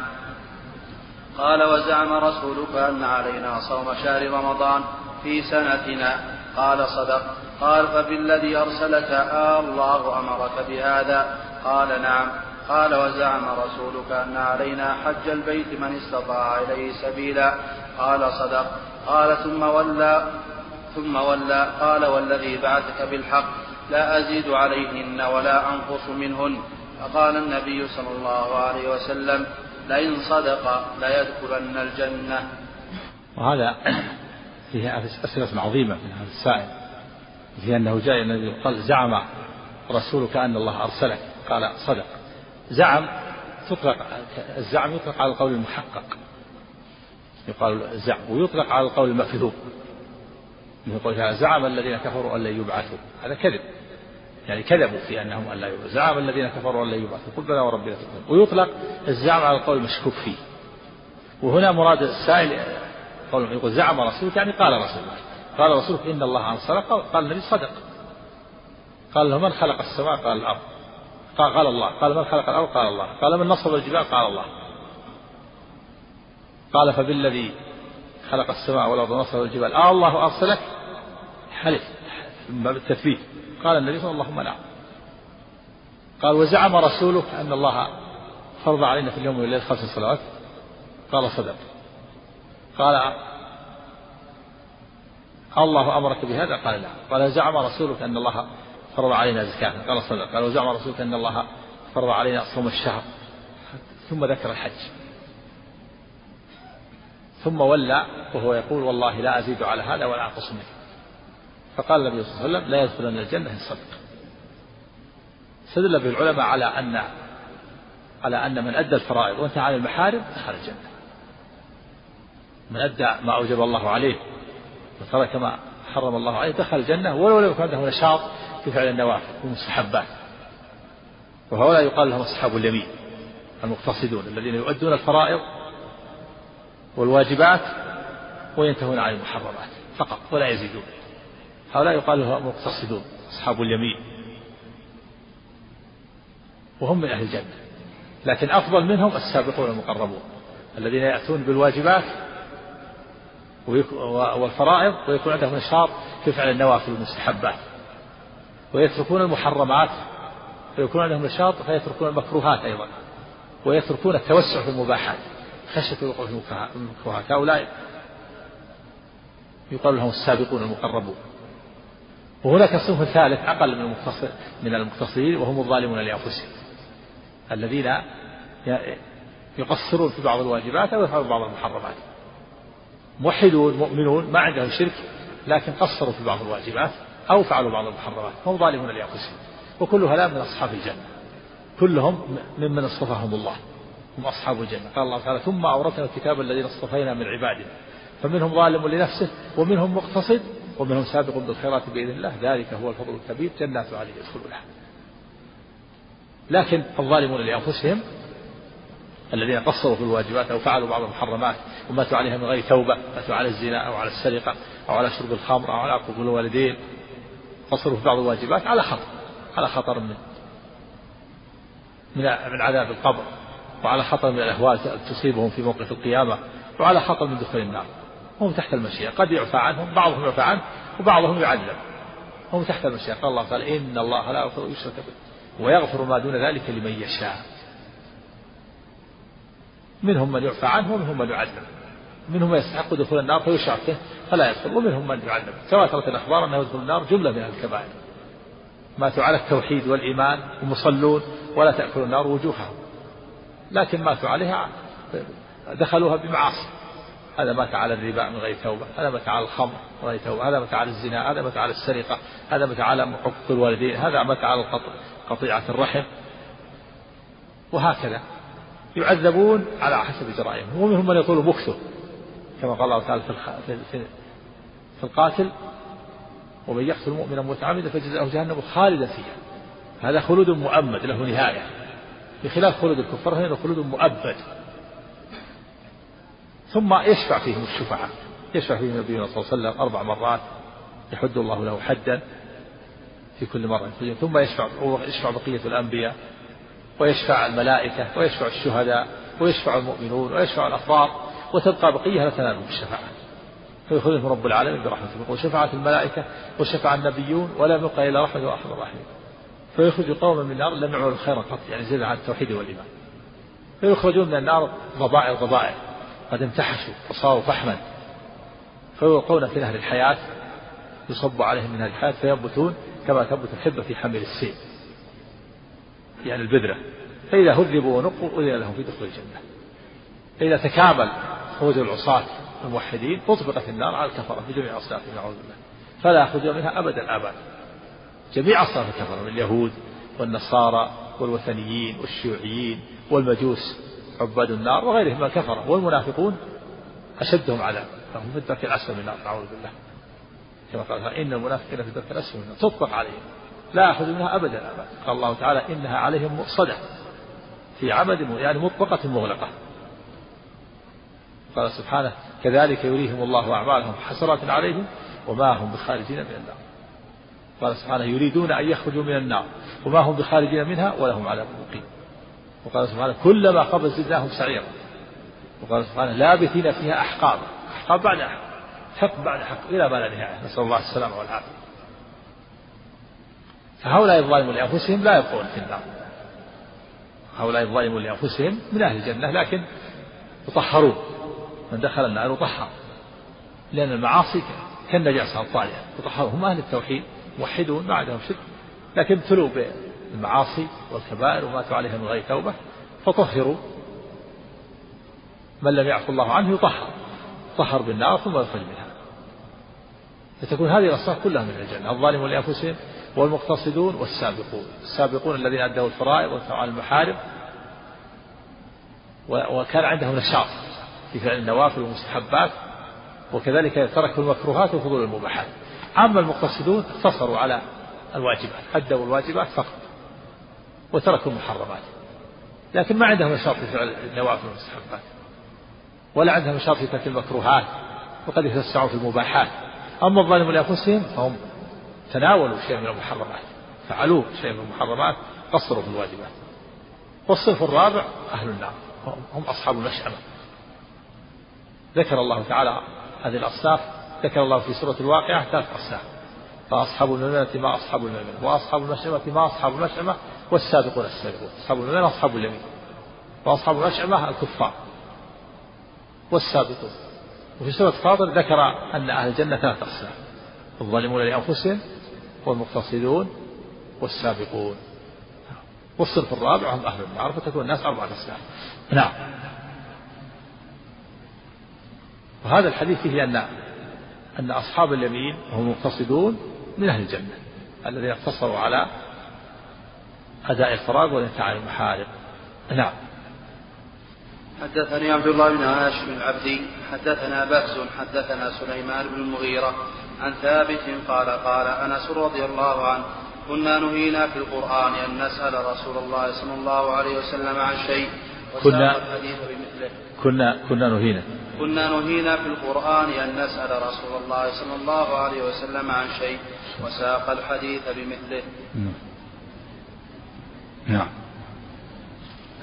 قال وزعم رسولك أن علينا صوم شهر رمضان في سنتنا. قال صدق. قال فبالذي أرسلك؟ آه الله أمرك بهذا. قال نعم. قال وزعم رسولك أن علينا حج البيت من استطاع إليه سبيلا. قال صدق. قال ثم ولى. ثم ولى. قال والذي بعثك بالحق. لا أزيد عليهن ولا أنقص منهن. فقال النبي صلى الله عليه وسلم لئن صدق ليدخلن الجنة. وهذا فيه أسئلة عظيمة من هذا السائل في أنه جاء النبي قال زعم رسولك أن الله أرسلك قال صدق. زعم تطلق الزعم يطلق على القول المحقق. يقال الزعم ويطلق على القول المكذوب. يقول زعم الذين كفروا أن لن يبعثوا. هذا كذب. يعني كذبوا في أنهم أن لا يبعثوا. زعم الذين كفروا أن لا يبعثوا. قل بلى وربنا ويطلق الزعم على القول المشكوك فيه. وهنا مراد السائل قول يقول زعم رسولك يعني قال رسولك. قال رسولك إن الله أنصر قال النبي صدق. قال له من خلق السماء؟ قال الأرض. قال, قال الله. قال من خلق الأرض؟ قال الله. قال من نصب الجبال؟ قال الله. قال فبالذي خلق السماء والأرض ونصب الجبال. آه الله أرسلك حلف. من باب التثبيت. قال النبي صلى الله عليه وسلم نعم. قال وزعم رسولك أن الله فرض علينا في اليوم والليل خمس صلوات. قال صدق. قال الله أمرك بهذا؟ قال لا. قال زعم رسولك أن الله فرض علينا زكاة. قال صدق قال وزعم رسولك أن الله فرض علينا صوم الشهر. ثم ذكر الحج. ثم ولى وهو يقول والله لا أزيد على هذا ولا أنقص منه. فقال النبي صلى الله عليه وسلم لا يدخلن الجنة إن صدق. استدل به العلماء على أن على أن من أدى الفرائض وانتهى عن المحارم دخل الجنة. من أدى ما أوجب الله عليه وترك ما حرم الله عليه دخل الجنة ولو لم يكن عنده نشاط في فعل النوافل والمستحبات. وهؤلاء يقال لهم أصحاب اليمين المقتصدون الذين يؤدون الفرائض والواجبات وينتهون عن المحرمات فقط ولا يزيدون. هؤلاء يقال لهم مقتصدون أصحاب اليمين. وهم من أهل الجنة لكن أفضل منهم السابقون المقربون الذين يأتون بالواجبات والفرائض ويكون عندهم نشاط في فعل النوافل والمستحبات ويتركون المحرمات ويكون عندهم نشاط فيتركون المكروهات أيضا. ويتركون التوسع في المباحات. خشية الوقوع في المكروهات. هؤلاء يقال لهم السابقون المقربون. وهناك صنف ثالث أقل من المقتصر من المقتصرين وهم الظالمون لأنفسهم. الذين يقصرون في بعض الواجبات أو يفعلون بعض المحرمات. موحدون مؤمنون ما عندهم شرك لكن قصروا في بعض الواجبات أو فعلوا بعض المحرمات هم ظالمون لأنفسهم. وكل هؤلاء من أصحاب الجنة. كلهم ممن اصطفاهم الله. هم أصحاب الجنة. قال الله تعالى ثم أورثنا الكتاب الذين اصطفينا من عبادنا فمنهم ظالم لنفسه ومنهم مقتصد ومنهم سابق بالخيرات بإذن الله. ذلك هو الفضل الكبير. جنات عليه يدخلونها. لكن الظالمون لأنفسهم الذين قصروا في الواجبات أو فعلوا بعض المحرمات وماتوا عليها من غير توبة ماتوا على الزنا أو على السرقة أو على شرب الخمر أو على عقوق الوالدين. قصروا في بعض الواجبات على خطر على خطر من من من عذاب القبر وعلى خطر من الأهوال تصيبهم في موقف القيامة وعلى خطر من دخول النار. هم تحت المشيئة. قد يعفى عنهم بعضهم يعفى عنه وبعضهم يعذب هم تحت المشيئة. قال الله تعالى إن الله لا يغفر يشرك به ويغفر ما دون ذلك لمن يشاء. منهم من يعفى عنه ومنهم من يعذب منهم من يستحق دخول النار فيشرع به فلا يدخل ومنهم من يعذب تواترت الأخبار أنه يدخل النار جملة من الكبائر. ماتوا على التوحيد والإيمان ومصلون ولا تأكل النار وجوههم. لكن ماتوا عليها دخلوها بمعاصي. هذا مات على الربا من غير توبة هذا مات على الخمر من غير توبة هذا مات على الزنا هذا مات على السرقة هذا مات على حقوق الوالدين هذا مات على قطيعة الرحم. وهكذا. يعذبون على حسب جرائمهم ومنهم من يطول مكثه كما قال الله تعالى في في القاتل ومن يقتل مؤمنا متعمدا فجزاؤه جهنم خالدا فيها. هذا خلود مؤمد له نهاية. بخلاف خلود الكفار هنا خلود مؤبد. ثم يشفع فيهم الشفعاء. يشفع فيهم نبينا صلى الله عليه وسلم أربع مرات يحد الله له حدا في كل مرة. ثم يشفع يشفع بقية الأنبياء. ويشفع الملائكة ويشفع الشهداء ويشفع المؤمنون ويشفع الأخبار وتبقى بقية لا تنالهم الشفاعة فيخرجهم رب العالمين برحمته. وشفعت الملائكة وشفع النبيون ولا يبقى إلا رحمة وأرحم الراحمين. فيخرج قوما من النار لم يعملوا خيرا قط يعني زيادة عن التوحيد والإيمان. فيخرجون من النار ضبائع ضبائع قد امتحشوا وصاروا فحما. فيلقون في نهر الحياة يصب عليهم من الحياة فينبتون كما تنبت الحبة في حمل السيل. يعني البذرة فإذا هذبوا ونقوا أذن لهم في دخول الجنة. فإذا تكامل خروج العصاة الموحدين أطبقت النار على الكفرة في جميع أصنافهم نعوذ بالله. فلا يخرجون منها أبدا أبدا. جميع أصناف الكفرة من اليهود والنصارى والوثنيين والشيوعيين والمجوس عباد النار وغيرهم من الكفرة والمنافقون أشدهم عذابا فهم في الدرك الأسفل من النار نعوذ بالله. كما قال إن المنافقين في الدرك الأسفل من النار. تطبق عليهم. لا يأخذ منها أبدا. قال الله تعالى إنها عليهم مؤصدة في عمد يعني مطبقة مغلقة. قال سبحانه كذلك يريهم الله أعمالهم حسرات عليهم وما هم بخارجين من النار. قال سبحانه يريدون أن يخرجوا من النار وما هم بخارجين منها ولهم عذاب مقيم. وقال سبحانه كلما خبت زدناهم سعيرا. وقال سبحانه لابثين فيها أحقابا أحقاب بعد أحقاب. حق بعد حق. إلى ما لا نهاية. نسأل الله السلامة والعافية. فهؤلاء الظالمون لأنفسهم لا يبقون في النار. هؤلاء الظالمون لأنفسهم من أهل الجنة لكن يطهرون. من دخل النار يطهر. لأن المعاصي كالنجاسة الطالعة يطهرون هم أهل التوحيد موحدون ما عندهم شرك. لكن ابتلوا بالمعاصي والكبائر وماتوا عليها من غير توبة فطهروا. من لم يعفو الله عنه يطهر. طهر بالنار ثم يخرج منها. فتكون هذه الأصناف كلها من الجنة. الظالمون لأنفسهم والمقتصدون والسابقون. السابقون الذين أدوا الفرائض وتفعلوا المحارم. وكان عندهم نشاط في فعل النوافل والمستحبات وكذلك تركوا المكروهات وفضول المباحات. أما المقتصدون اقتصروا على الواجبات أدوا الواجبات فقط وتركوا المحرمات. لكن ما عندهم نشاط في فعل النوافل والمستحبات ولا عندهم نشاط في ترك المكروهات وقد يتوسعوا في المباحات. أما الظالم لأنفسهم فهم تناولوا شيئا من المحرمات. فعلوا شيئا من المحرمات قصروا في الواجبات. والصنف الرابع أهل النار. هم أصحاب المشأمة. ذكر الله تعالى هذه الأصناف. ذكر الله في سورة الواقعة ثلاث أصناف. فأصحاب الميمنة ما أصحاب الميمنة وأصحاب المشأمة ما أصحاب المشأمة والسابقون السابقون. أصحاب الميمنة أصحاب اليمين. وأصحاب المشأمة الكفار. والسابقون. وفي سورة فاطر ذكر أن أهل الجنة ثلاث أصناف. الظالمون لأنفسهم والمقتصدون والسابقون. والصنف الرابع هم أهل النار فتكون الناس أربعة أصناف نعم. وهذا الحديث فيه أن أن أصحاب اليمين وهم المقتصدون من أهل الجنة الذين اقتصروا على أداء الفراغ والانتهاء عن المحارم نعم. حدثني عبد الله بن هاشم العبدي حدثنا بهز حدثنا سليمان بن المغيرة عن ثابت قال قال أنس رضي الله عنه كنا نهينا في القرآن أن نسأل رسول الله صلى الله عليه وسلم عن شيء كنا الحديث بمثله. كنا كنا نهينا. كنا نهينا في القرآن أن نسأل رسول الله صلى الله عليه وسلم عن شيء وساق الحديث بمثله. نعم. نعم.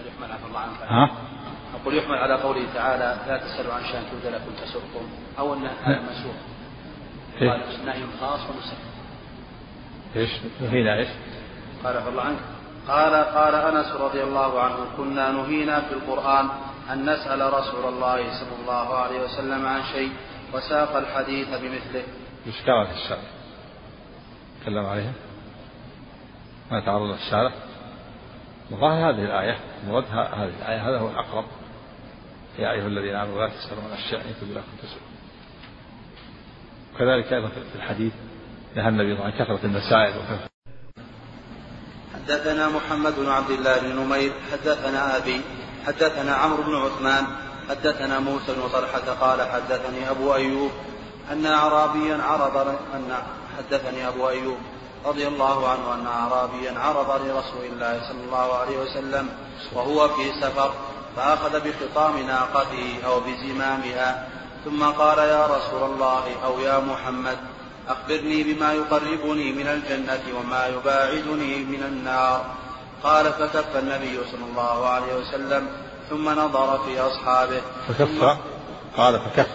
يحمل عفى الله عنك؟ ها؟ أقول يحمل على قوله تعالى لا تسألوا عن شيء تبدى لكم تسؤكم أو أن هذا منسوخ إيه. قال خاص ونسخ إيش؟ نهينا إيش؟ قال الله عنك قال قال أنس رضي الله عنه كنا نهينا في القرآن أن نسأل رسول الله صلى الله عليه وسلم عن شيء وساق الحديث بمثله. إيش كانت الشارع؟ تكلم عليها؟ ما تعرض الشارع؟ وظاهر هذه الآية مراد هذه الآية هذا هو الأقرب يا أيها الذين آمنوا لا تسألوا عن أشياء إن تبدو لكم تسألوا كذلك أيضا في الحديث نهى النبي عن كثرة المسائل حدثنا محمد بن عبد الله بن نمير حدثنا أبي حدثنا عمرو بن عثمان حدثنا موسى بن طلحة قال حدثني أبو أيوب أن أعرابيا عرض أن حدثني أبو أيوب رضي الله عنه أن أعرابيا عرض لرسول الله صلى الله عليه وسلم وهو في سفر فأخذ بخطام ناقته أو بزمامها ثم قال يا رسول الله أو يا محمد أخبرني بما يقربني من الجنة وما يباعدني من النار. قال فكف النبي صلى الله عليه وسلم ثم نظر في أصحابه. فكف؟ قال فكف.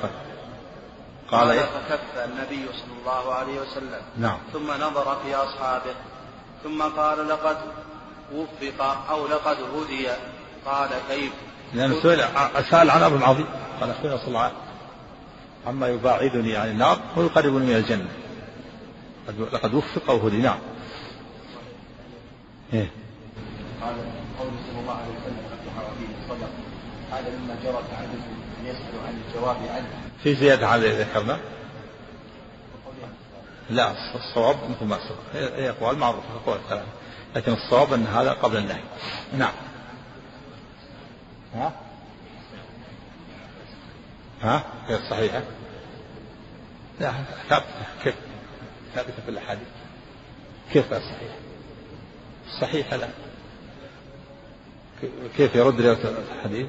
قال, قال فكف النبي صلى الله عليه وسلم. نعم. ثم نظر في أصحابه. ثم قال لقد وفق أو لقد هدي. قال كيف؟ لأن سئل سأل عن أمر عظيم. قال أخبرنا صلى الله. عليه عما يباعدني عن النار ويقربني من الجنة. لقد وفق أو هدي نعم إيه؟ قال قول صلى الله عليه وسلم صدق. هذا مما جرى تعدد ان يسأل عن الجواب عنه. في زيادة على اللي ذكرنا لا الصواب مثل ما سبق. هي أقوال معروفة أقوال الكلام لكن الصواب أن هذا قبل النهي. نعم. ها؟ ها؟ غير صحيحه لا ثابته كيف؟ ثابتة في الأحاديث. كيف الصحيح الصحيح لا. كيف يرد رواية الحديث؟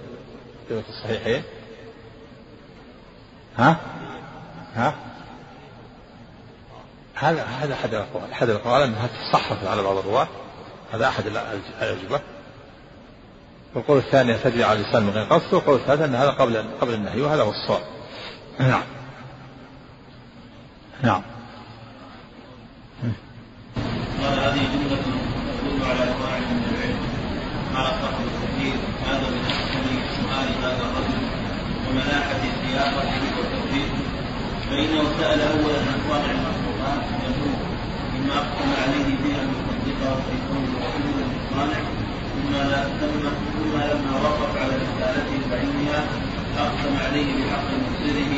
رواية الصحيحين. ها؟ ها؟ هذا هذا أحد الأقوال. أحد الأقوال أنها تصحف على بعض الرواة. هذا أحد الأجوبة. والقول الثاني تجري على اللسان من غير قصد والقول الثالث أن هذا قبل قبل النهي وهذا هو الصواب. نعم. نعم. قال هذه جملة تدل على قواعد من العلم. قال صاحب التكبير هذا من أحسن سؤال هذا الرجل. وملاحة سياقته والتوفيق فإنه سأل أولا عن صانع المخلوقات يقول مما أقسم عليه بها المصدقة في كون الرسول الصانع ثم ثم ثم لما وقف على رسالته بعينها أقسم عليه بحق مصيره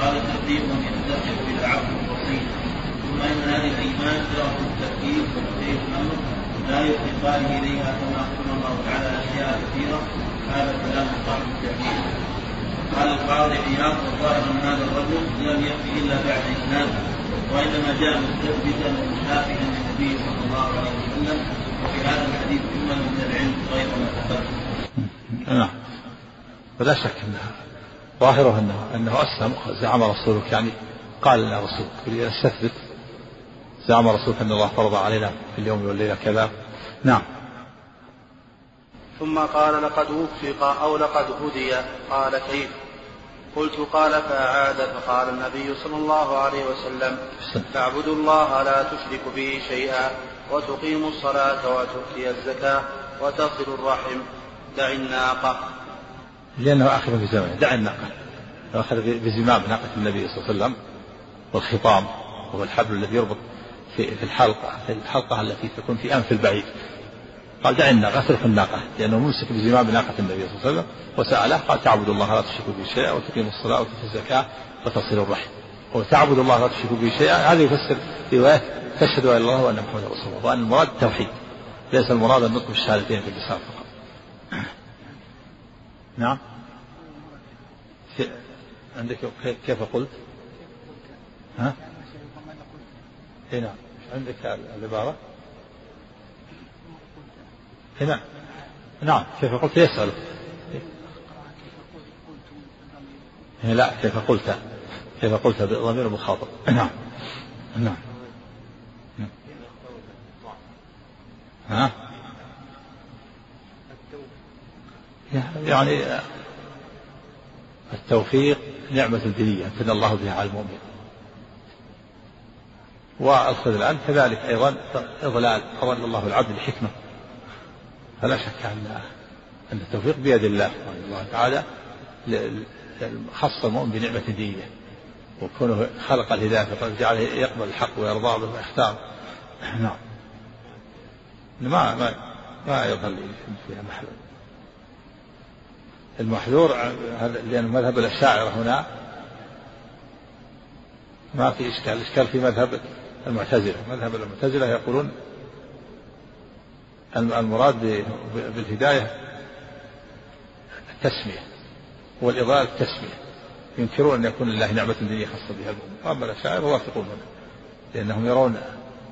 قال تصديق يستحق بالعقل البسيط ثم إن هذه الأيمان شرف التركيب وتوحيد الأمر. لا يرتقى إليها كما اقسم الله تعالى اشياء كثيرة هذا كلام صاحب التوحيد قال القاضي عياض الظاهر ان هذا الرجل لم يكفي إلا بعد اسلام وإنما جاء مستثبتا ومشافها للنبي صلى الله عليه وسلم. وفي هذا الحديث جمل من العلم غير ما تقدم. نعم. ولا شك انها ظاهره انه أنه أسلم زعم رسولك. يعني قال لنا رسولك استثبت زعم رسولك أن الله فرض علينا في اليوم والليلة كذا. نعم. ثم قال لقد وفق أو لقد هدي. قال كيف؟ قلت قال فأعاد فقال النبي صلى الله عليه وسلم تعبدوا الله لا تشرك به شيئا وتقيموا الصلاة وتؤتي الزكاة وتصل الرحم دع الناقة. لأنه آخر بزمانه دع الناقة. أخذ بزمام ناقة النبي صلى الله عليه وسلم والخطام وهو الحبل الذي يربط في في الحلقة في الحلقة التي تكون في أنف البعير. قال دعنا غسلك الناقة. لأنه ممسك بزمام ناقة النبي صلى الله عليه وسلم وسأله قال تعبد الله لا تشركوا به شيئا وتقيم الصلاة وتؤتي الزكاة وتصل الرحم. وتعبد الله لا تشركوا به شيئا. هذا يفسر رواية تشهد أن الله وأن محمدا رسول الله. وأن المراد التوحيد ليس المراد النطق بالشهادتين في اللسان فقط. نعم. عندك كيف قلت؟ ها؟ اي نعم. عندك العبارة؟ نعم نعم كيف قلت؟ يسأل. لا كيف قلت؟ كيف قلت؟ بضمير المخاطب نعم. نعم. ها؟ يعني التوفيق نعمة دينية امتن الله بها على المؤمن. والخذلان كذلك أيضا إضلال أضل الله العبد بحكمة فلا شك أن أن التوفيق بيد الله الله تعالى خص المؤمن بنعمة دينية وكونه خلق الهداية فجعله يقبل الحق ويرضاه بما اختار نعم. ما ما ما يظل فيها محلول المحذور لأن مذهب الأشاعرة هنا ما في إشكال. الإشكال في مذهب المعتزلة. مذهب المعتزلة يقولون المراد بالهداية التسمية والإضاءة التسمية. ينكرون أن يكون لله نعمة دينية خاصة بها الأمة. وأما الأشاعرة يوافقون هنا لأنهم يرون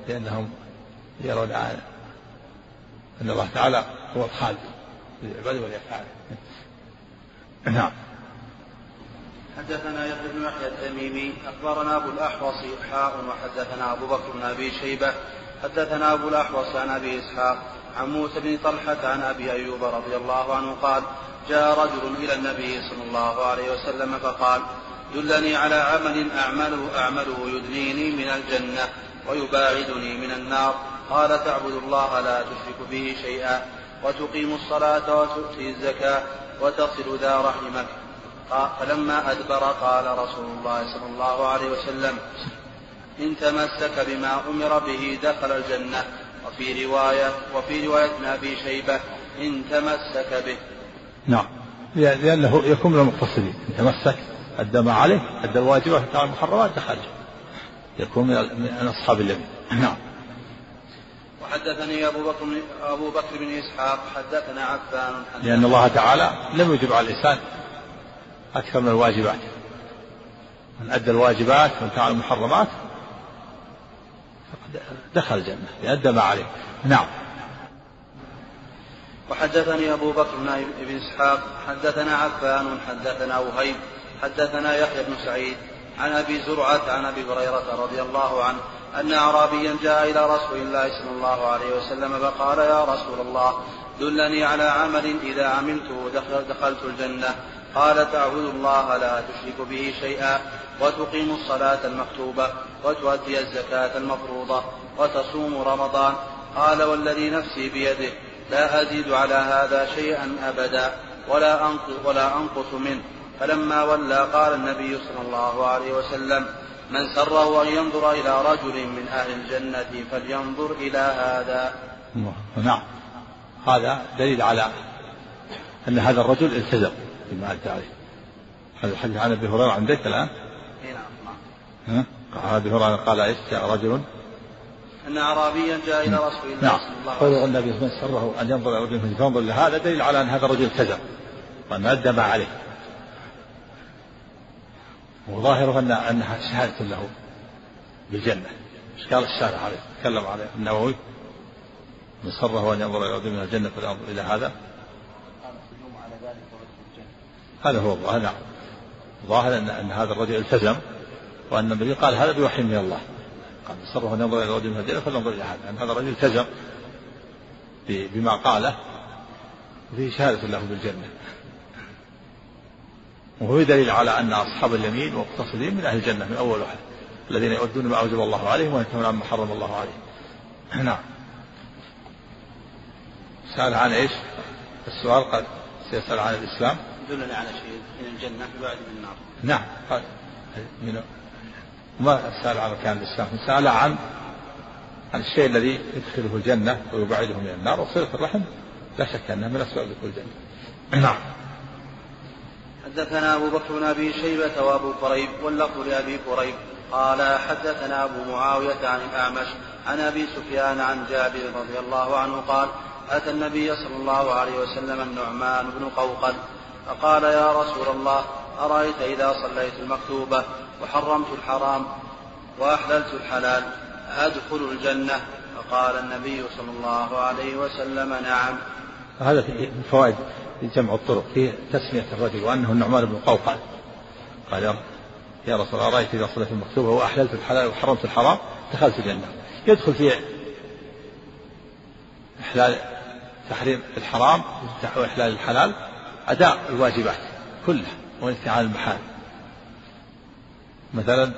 لأنهم يرون أن الله تعالى هو الخالق للعباد ولأفعاله نعم. حدثنا يحيى بن يحيى التميمي أخبرنا أبو الأحوص حاء وحدثنا أبو بكر بن أبي شيبة حدثنا أبو الأحوص عن أبي إسحاق عن موسى بن طلحة عن أبي أيوب رضي الله عنه قال جاء رجل إلى النبي صلى الله عليه وسلم فقال دلني على عمل أعمله أعمله يدنيني من الجنة ويباعدني من النار. قال تعبد الله لا تشرك به شيئا وتقيم الصلاة وتؤتي الزكاة وتصل ذا رحمك. فلما أدبر قال رسول الله صلى الله عليه وسلم إن تمسك بما أمر به دخل الجنة. وفي رواية وفي رواية أبي شيبة إن تمسك به. نعم. لأنه يكون من المقتصدين. إن تمسك أدى ما عليه أدى الواجبات بتاع المحرمات دخل. يكون من أصحاب اليمين. نعم. وحدثني أبو بكر أبو بكر بن إسحاق حدثنا عفان لأن الله تعالى لم يجب على الإنسان أكثر من الواجبات. من أدى الواجبات وانتهى المحرمات فقد دخل الجنة لأدى ما عليه. نعم. وحدثني أبو بكر بن إسحاق حدثنا عفان حدثنا وهيب حدثنا يحيى بن سعيد عن أبي زرعة عن أبي هريرة رضي الله عنه أن أعرابيا جاء إلى رسول الله صلى الله عليه وسلم فقال يا رسول الله دلني على عمل إذا عملته دخلت الجنة. قال تعبد الله لا تشرك به شيئا وتقيم الصلاة المكتوبة وتؤدي الزكاة المفروضة وتصوم رمضان. قال والذي نفسي بيده لا أزيد على هذا شيئا أبدا ولا أنقص, ولا أنقص منه. فلما ولى قال النبي صلى الله عليه وسلم من سره أن ينظر إلى رجل من أهل الجنة فلينظر إلى هذا. نعم. هذا دليل على أن هذا الرجل التزم. بما أدى عليه هذا الحديث عن أبي هريرة عندك الآن؟ اي نعم ها؟ أبي هريرة قال إيش؟ جاء رجل. أن أعرابيا جاء إلى رسول الله نعم. صلى الله عليه وسلم. النبي من سره أن ينظر إلى رجل فينظر لهذا دليل على أن هذا الرجل التزم وأن أدى ما عليه. وظاهره أن أنها شهادة له بالجنة. إيش قال الشارع عليه؟ تكلم عليه النووي. من سره أن ينظر إلى رجل من الجنة فلينظر إلى هذا. هذا هو الظاهر نعم. ظاهر أن, أن هذا الرجل التزم وأن النبي قال هذا بوحي من الله. قال سره أن ينظر إلى رجل من فلينظر إلى هذا أن هذا الرجل التزم بما قاله وفيه شهادة له بالجنة. وهو دليل على أن أصحاب اليمين مقتصدين من أهل الجنة من أول واحد. الذين يؤدون ما أوجب الله عليهم وينتهون عما حرم الله عليهم. نعم. سأل عن إيش؟ السؤال قال سيسأل عن الإسلام. دلني على شيء من الجنة يبعد من النار. نعم. قال. من ما سأل عن كان الإسلام؟ سأل عن عن الشيء الذي يدخله الجنة ويبعده من النار وصلة الرحم. لا شك أنها من أسباب دخول الجنة. نعم. حدثنا أبو بكر بن أبي شيبة وأبو كريب واللفظ لأبي كريب قال حدثنا أبو معاوية عن الأعمش عن أبي سفيان عن جابر رضي الله عنه قال أتى النبي صلى الله عليه وسلم النعمان بن قوقل فقال يا رسول الله أرأيت إذا صليت المكتوبة وحرمت الحرام وأحللت الحلال أدخل الجنة؟ فقال النبي صلى الله عليه وسلم نعم. هذا في فوائد جمع الطرق في تسمية الرجل وأنه النعمان بن قوقل قال يا رسول الله أرأيت إذا صليت المكتوبة وأحللت الحلال وحرمت الحرام دخلت الجنة. يدخل في إحلال تحريم الحرام وإحلال الحلال أداء الواجبات كلها والانتهاء المحال. مثلا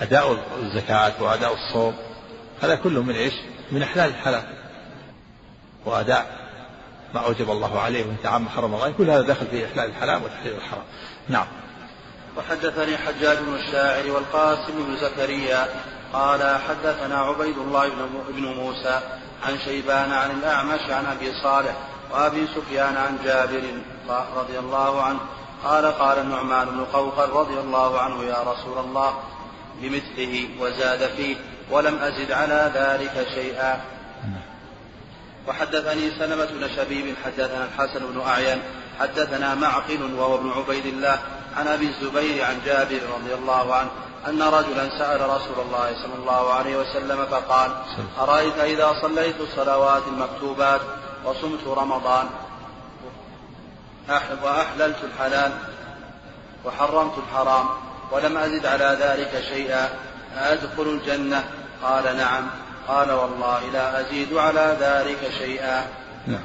أداء الزكاة وأداء الصوم هذا كله من إيش؟ من إحلال الحلال. وأداء ما أوجب الله عليه وانتهاء عما حرم الله كل هذا داخل في إحلال الحلال وتحليل الحرام. نعم. وحدثني حجاج بن الشاعر والقاسم بن زكريا قال حدثنا عبيد الله بن موسى عن شيبان عن الأعمش عن أبي صالح وأبي سفيان عن جابر رضي الله عنه قال قال النعمان بن قوقل رضي الله عنه يا رسول الله بمثله وزاد فيه ولم أزد على ذلك شيئا. وحدثني سلمة بن شبيب حدثنا الحسن بن أعين حدثنا معقل وهو ابن عبيد الله عن أبي الزبير عن جابر رضي الله عنه أن رجلا سأل رسول الله صلى الله عليه وسلم فقال أرأيت إذا صليت الصلوات المكتوبات؟ وصمت رمضان. وأحللت الحلال وحرمت الحرام ولم أزد على ذلك شيئا. أدخل الجنة؟ قال نعم. قال والله لا أزيد على ذلك شيئا. نعم.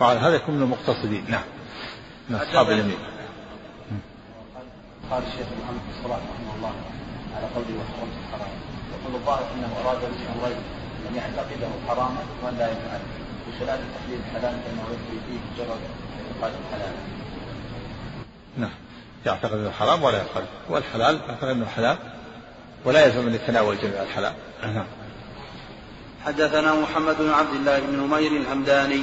قال هذا يكون من المقتصدين. نعم. من أصحاب اليمين. قال الشيخ محمد بن صلاح رحمه الله على قوله وحرمت الحرام. يقول الظاهر أنه أراد به امرين أن يعتقده حراما وأن لا يفعل بخلاف تحليل الحلال فانه يكفي فيه مجرد اعتقاد الحلال. نعم. يعتقد أنه حرام ولا يفعل والحلال يعتقد أنه حلال ولا يلزم ان يتناول جميع الحلال. نعم. حدثنا محمد بن عبد الله بن نمير الهمداني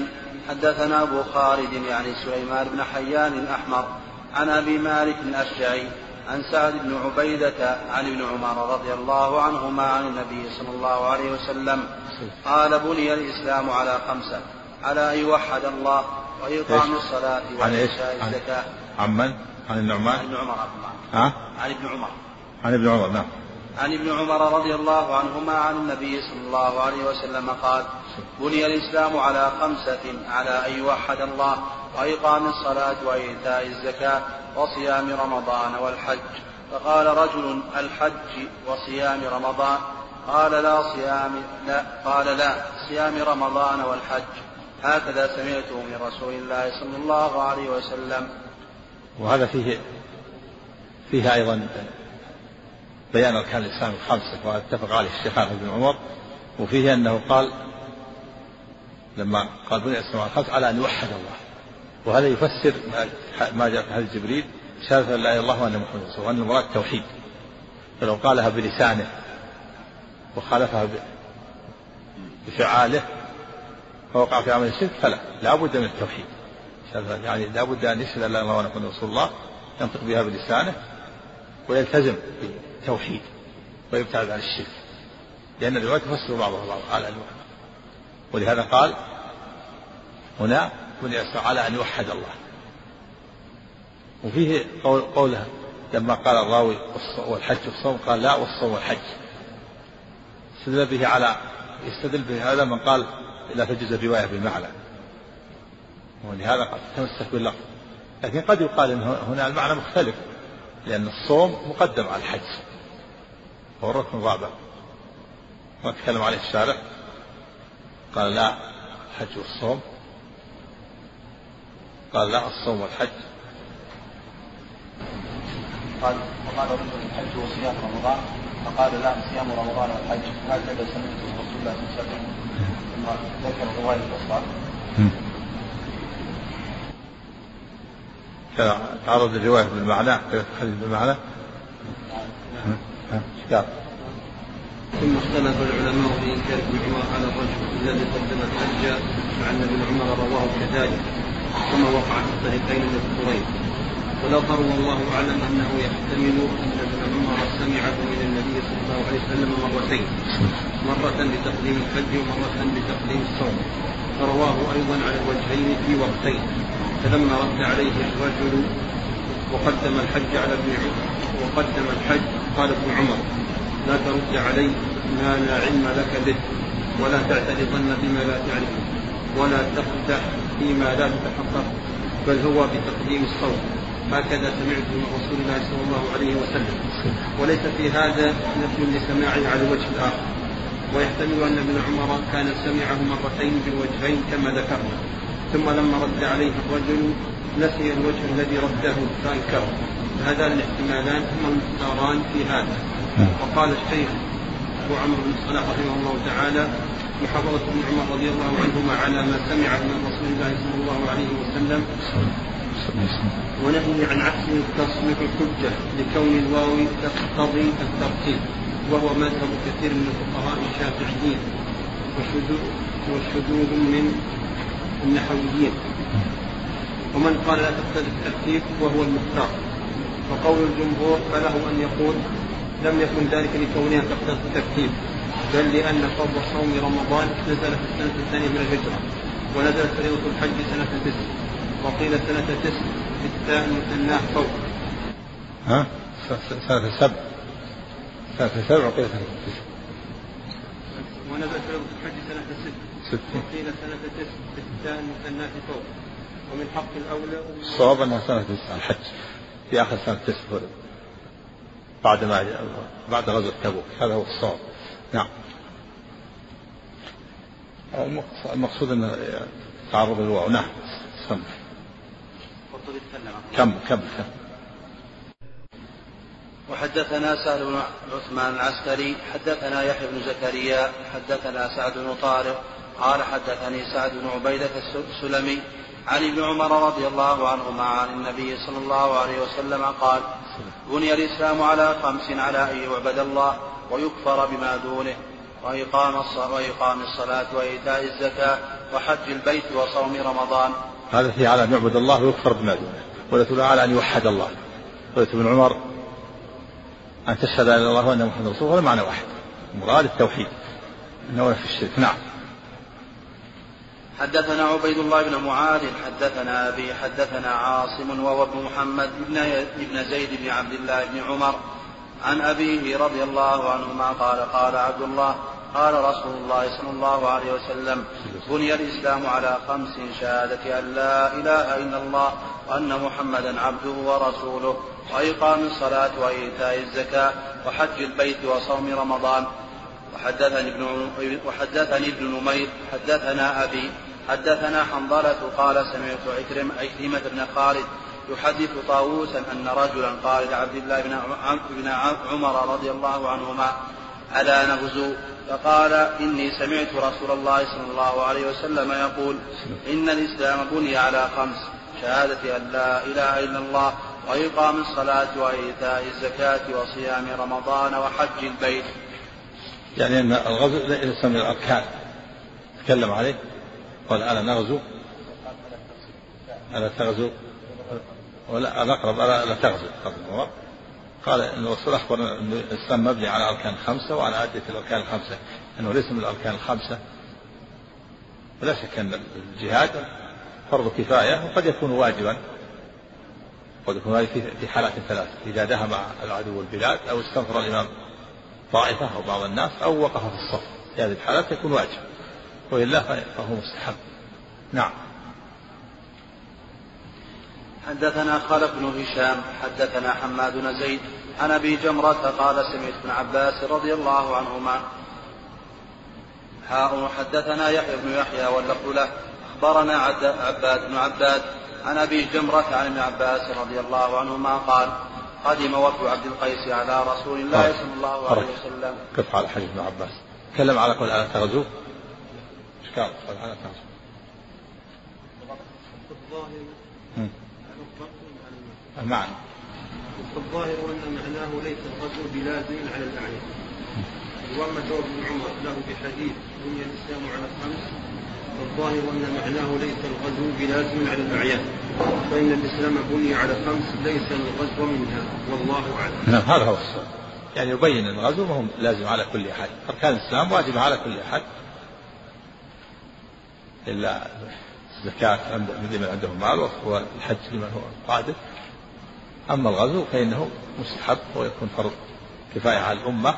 حدثنا أبو خالد يعني سليمان بن حيان الأحمر عن أبي مالك الأشجعي عن سعد بن عبيدة عن ابن عمر رضي الله عنهما عن النبي صلى الله عليه وسلم قال بني الإسلام على خمسة. على أن يوحد الله وإقام الصلاة وإيتاء الزكاة. عن من؟ عن النعمان؟ عن ابن عمر ها؟ عن ابن عمر. عن ابن عمر نعم. عن ابن عمر رضي الله عنهما عن النبي صلى الله عليه وسلم قال بني الإسلام على خمسة على أن يوحد الله وإقام الصلاة وإيتاء الزكاة وصيام رمضان والحج. فقال رجل الحج وصيام رمضان. قال لا صيام لا قال لا صيام رمضان والحج. هكذا سمعته من رسول الله صلى الله عليه وسلم. وهذا فيه فيه أيضا بيان أركان الإسلام الخمسة واتفق عليه الشيخان ابن عمر. وفيه أنه قال لما قال بني الإسلام الخمسة على أن يوحد الله. وهذا يفسر ما جاء في حديث جبريل شهادة لا إله إلا الله وأن محمد رسول الله وأن المراد توحيد. فلو قالها بلسانه وخالفها بفعاله فوقع في عمل الشرك فلا. لا بد من التوحيد. يعني لا بد أن يشهد أن لا إله إلا الله رسول الله ينطق بها بلسانه ويلتزم بالتوحيد ويبتعد عن الشرك. لأن الرواية تفسر بعضها بعض على الواحد ولهذا قال هنا بني على أن يوحد الله. وفيه قول قوله لما قال الراوي والحج والصوم قال لا والصوم والحج. استدل به على يستدل به هذا من قال لا تجوز الرواية بالمعنى. ولهذا قد تمسك باللفظ. لكن قد يقال إن هنا المعنى مختلف لأن الصوم مقدم على الحج. هو الركن الرابع ما تكلم عليه الشارع. قال لا الحج والصوم. قال لا الصوم والحج. قال وقال رجل الحج وصيام رمضان. فقال لا صيام رمضان والحج. هكذا سمعت رسول الله صلى الله عليه وسلم؟ ثم ذكر روايه الاصوات تعرض الرواية بالمعنى الحديث بالمعنى قال ثم اختلف العلماء في إنكار ابن عمر على الرجل الذي قدم الحج مع أن ابن عمر رواه كذلك كما وقع في الطريقين المذكورين والاظهر والله أعلم أنه يحتمل أن ابن عمر سمعه من النبي صلى الله عليه وسلم مرتين. مرة بتقديم الحج ومرة بتقديم الصوم. فرواه أيضا على الوجهين في وقتين. فلما رد عليه الرجل وقدم الحج على ابن عمر وقدم الحج قال ابن عمر لا ترد علي ما لا علم لك به ولا تعترضن بما لا تعرف ولا تقدح فيما لا تتحقق بل هو بتقديم الصوت هكذا سمعت من رسول الله صلى الله عليه وسلم. وليس في هذا نفي لسماعه على الوجه الآخر. ويحتمل أن ابن عمر كان سمعه مرتين بالوجهين كما ذكرنا. ثم لما رد عليه الرجل نسي الوجه الذي رده فأنكره. هذان الاحتمالان هما المختاران في هذا. وقال الشيخ أبو عمرو بن الصلاح رحمه الله تعالى محافظة ابن عمر رضي الله عنهما على ما سمع من رسول الله صلى الله عليه وسلم ونهي عن عكسه تصبح الحجة لكون الواو تقتضي الترتيب وهو مذهب كثير من الفقهاء الشافعيين وشذوذ من النحويين. ومن قال لا تقتضي الترتيب وهو المختار. وقول الجمهور فله أن يقول لم يكن ذلك لكونها تقتضي الترتيب بل لأن فرض صوم رمضان نزل في السنة الثانية من الهجرة ونزلت فريضه الحج سنة تسع وقيل سنه تسع بالتاء المثناه فوق. ها؟ سنة سبع. سنة سبع وقيل سنة تسع. ونزلت فريضة الحج سنة ست. ست وقيل سنة تسع بالتاء المثناه فوق. ومن حق الأولى الصواب أنها سنة تسع الحج. في آخر سنة تسع بعد ما بعد غزوة تبوك. هذا هو الصواب. نعم. المقصود أن تعرض الواو نعم. كم كم كم؟ وحدثنا سهل بن عثمان العسكري حدثنا يحيى بن زكريا حدثنا سعد بن طارق قال حدثني سعد بن عبيدة السلمي عن ابن عمر رضي الله عنهما عن النبي صلى الله عليه وسلم قال بني الإسلام على خمس على أن يعبد الله ويكفر بما دونه وإقام الصلاة وإيتاء الزكاة وحج البيت وصوم رمضان. هذا في على أن يعبد الله ويكفر بما دونه. وليس على أن يوحد الله. قلت ابن عمر أن تشهد أن الله وأن محمد رسول الله. معنى واحد. مراد التوحيد. أنه في الشرك. نعم. حدثنا عبيد الله بن معاذ حدثنا أبي حدثنا عاصم وهو ابن محمد بن زيد بن عبد الله بن عمر. عن أبيه رضي الله عنهما قال قال عبد الله قال رسول الله صلى الله عليه وسلم بني الإسلام على خمس شهادة أن لا إله إلا الله وأن محمدا عبده ورسوله وإقام الصلاة وإيتاء الزكاة وحج البيت وصوم رمضان. وحدثني ابن وحدثني ابن نمير حدثنا أبي حدثنا حنظلة قال سمعت عكرم عكرمة بن خالد يحدث طاووسا أن رجلا قال لعبد الله بن عمر رضي الله عنهما ألا نغزو. فقال إني سمعت رسول الله صلى الله عليه وسلم يقول إن الإسلام بني على خمس شهادة أن لا إله إلا الله وإقام الصلاة وإيتاء الزكاة وصيام رمضان وحج البيت. يعني أن الغزو ليس من الأركان. تكلم عليه؟ قال ألا نغزو؟ ألا تغزو؟ ولا الأقرب ألا, تغزو. قال ان الرسول أخبر ان الإسلام مبني على أركان خمسة وعلى اديه الأركان الخمسة. إنه ليس من الأركان الخمسة. ولا شك أن الجهاد فرض كفاية وقد يكون واجبا. قد يكون في حالات ثلاث إذا دهم العدو البلاد أو استنفر الإمام طائفة أو بعض الناس أو وقف في الصف. في هذه الحالات يكون واجب. وإلا فهو مستحب. نعم. حدثنا خلف بن هشام حدثنا حماد بن زيد عن أبي جمرة قال سمعت ابن عباس رضي الله عنهما حاء حدثنا يحيى بن يحيى واللفظ له أخبرنا عباد بن عباد عن أبي جمرة عن ابن عباس رضي الله عنهما قال قدم وفد عبد القيس على رسول الله صلى الله عليه وسلم. كف على حديث ابن عباس؟ تكلم على قول على تغزو إيش قال؟ على تغزو المعنى فالظاهر أن معناه ليس الغزو بلازم على الأعين وأما جواب ابن عمر له بحديث بني الإسلام على خمس فالظاهر أن معناه ليس الغزو بلازم على الاعيان فإن الإسلام بني على خمس ليس الغزو منها والله أعلم. نعم هذا هو السؤال. يعني يبين الغزو ما هو لازم على كل احد، اركان الإسلام واجبه على كل احد. إلا الزكاة لمن عنده مال والحج لمن هو قادر أما الغزو فإنه مستحب ويكون فرض كفاية على الأمة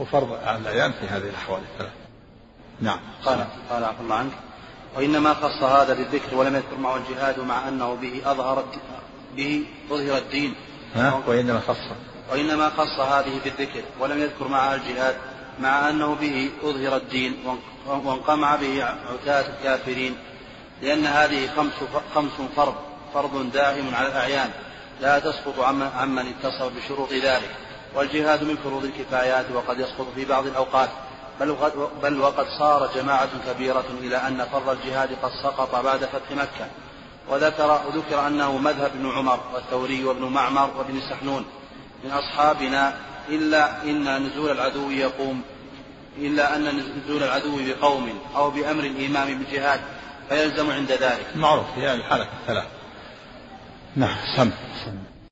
وفرض على الأعيان في هذه الأحوال الثلاث. نعم. قال قال عفى الله عنك. وإنما خص هذا بالذكر ولم يذكر معه الجهاد مع أنه به أظهر به أظهر الدين. ها؟ وإنما خص. وإنما خص هذه بالذكر ولم يذكر معها الجهاد مع أنه به أظهر الدين وانقمع به عتاة الكافرين. لأن هذه خمس خمس فرض. فرض دائم على الأعيان. لا تسقط عمن اتصف بشروط ذلك والجهاد من فروض الكفايات وقد يسقط في بعض الأوقات. بل بل وقد صار جماعة كبيرة إلى أن فرض الجهاد قد سقط بعد فتح مكة. وذكر وذكر أنه مذهب ابن عمر والثوري وابن معمر وابن سحنون. من أصحابنا إلا إن نزول العدو يقوم إلا أن نزول العدو بقوم أو بأمر الإمام بالجهاد فيلزم عند ذلك. معروف هي الحالة الثلاث. نعم سم, سم.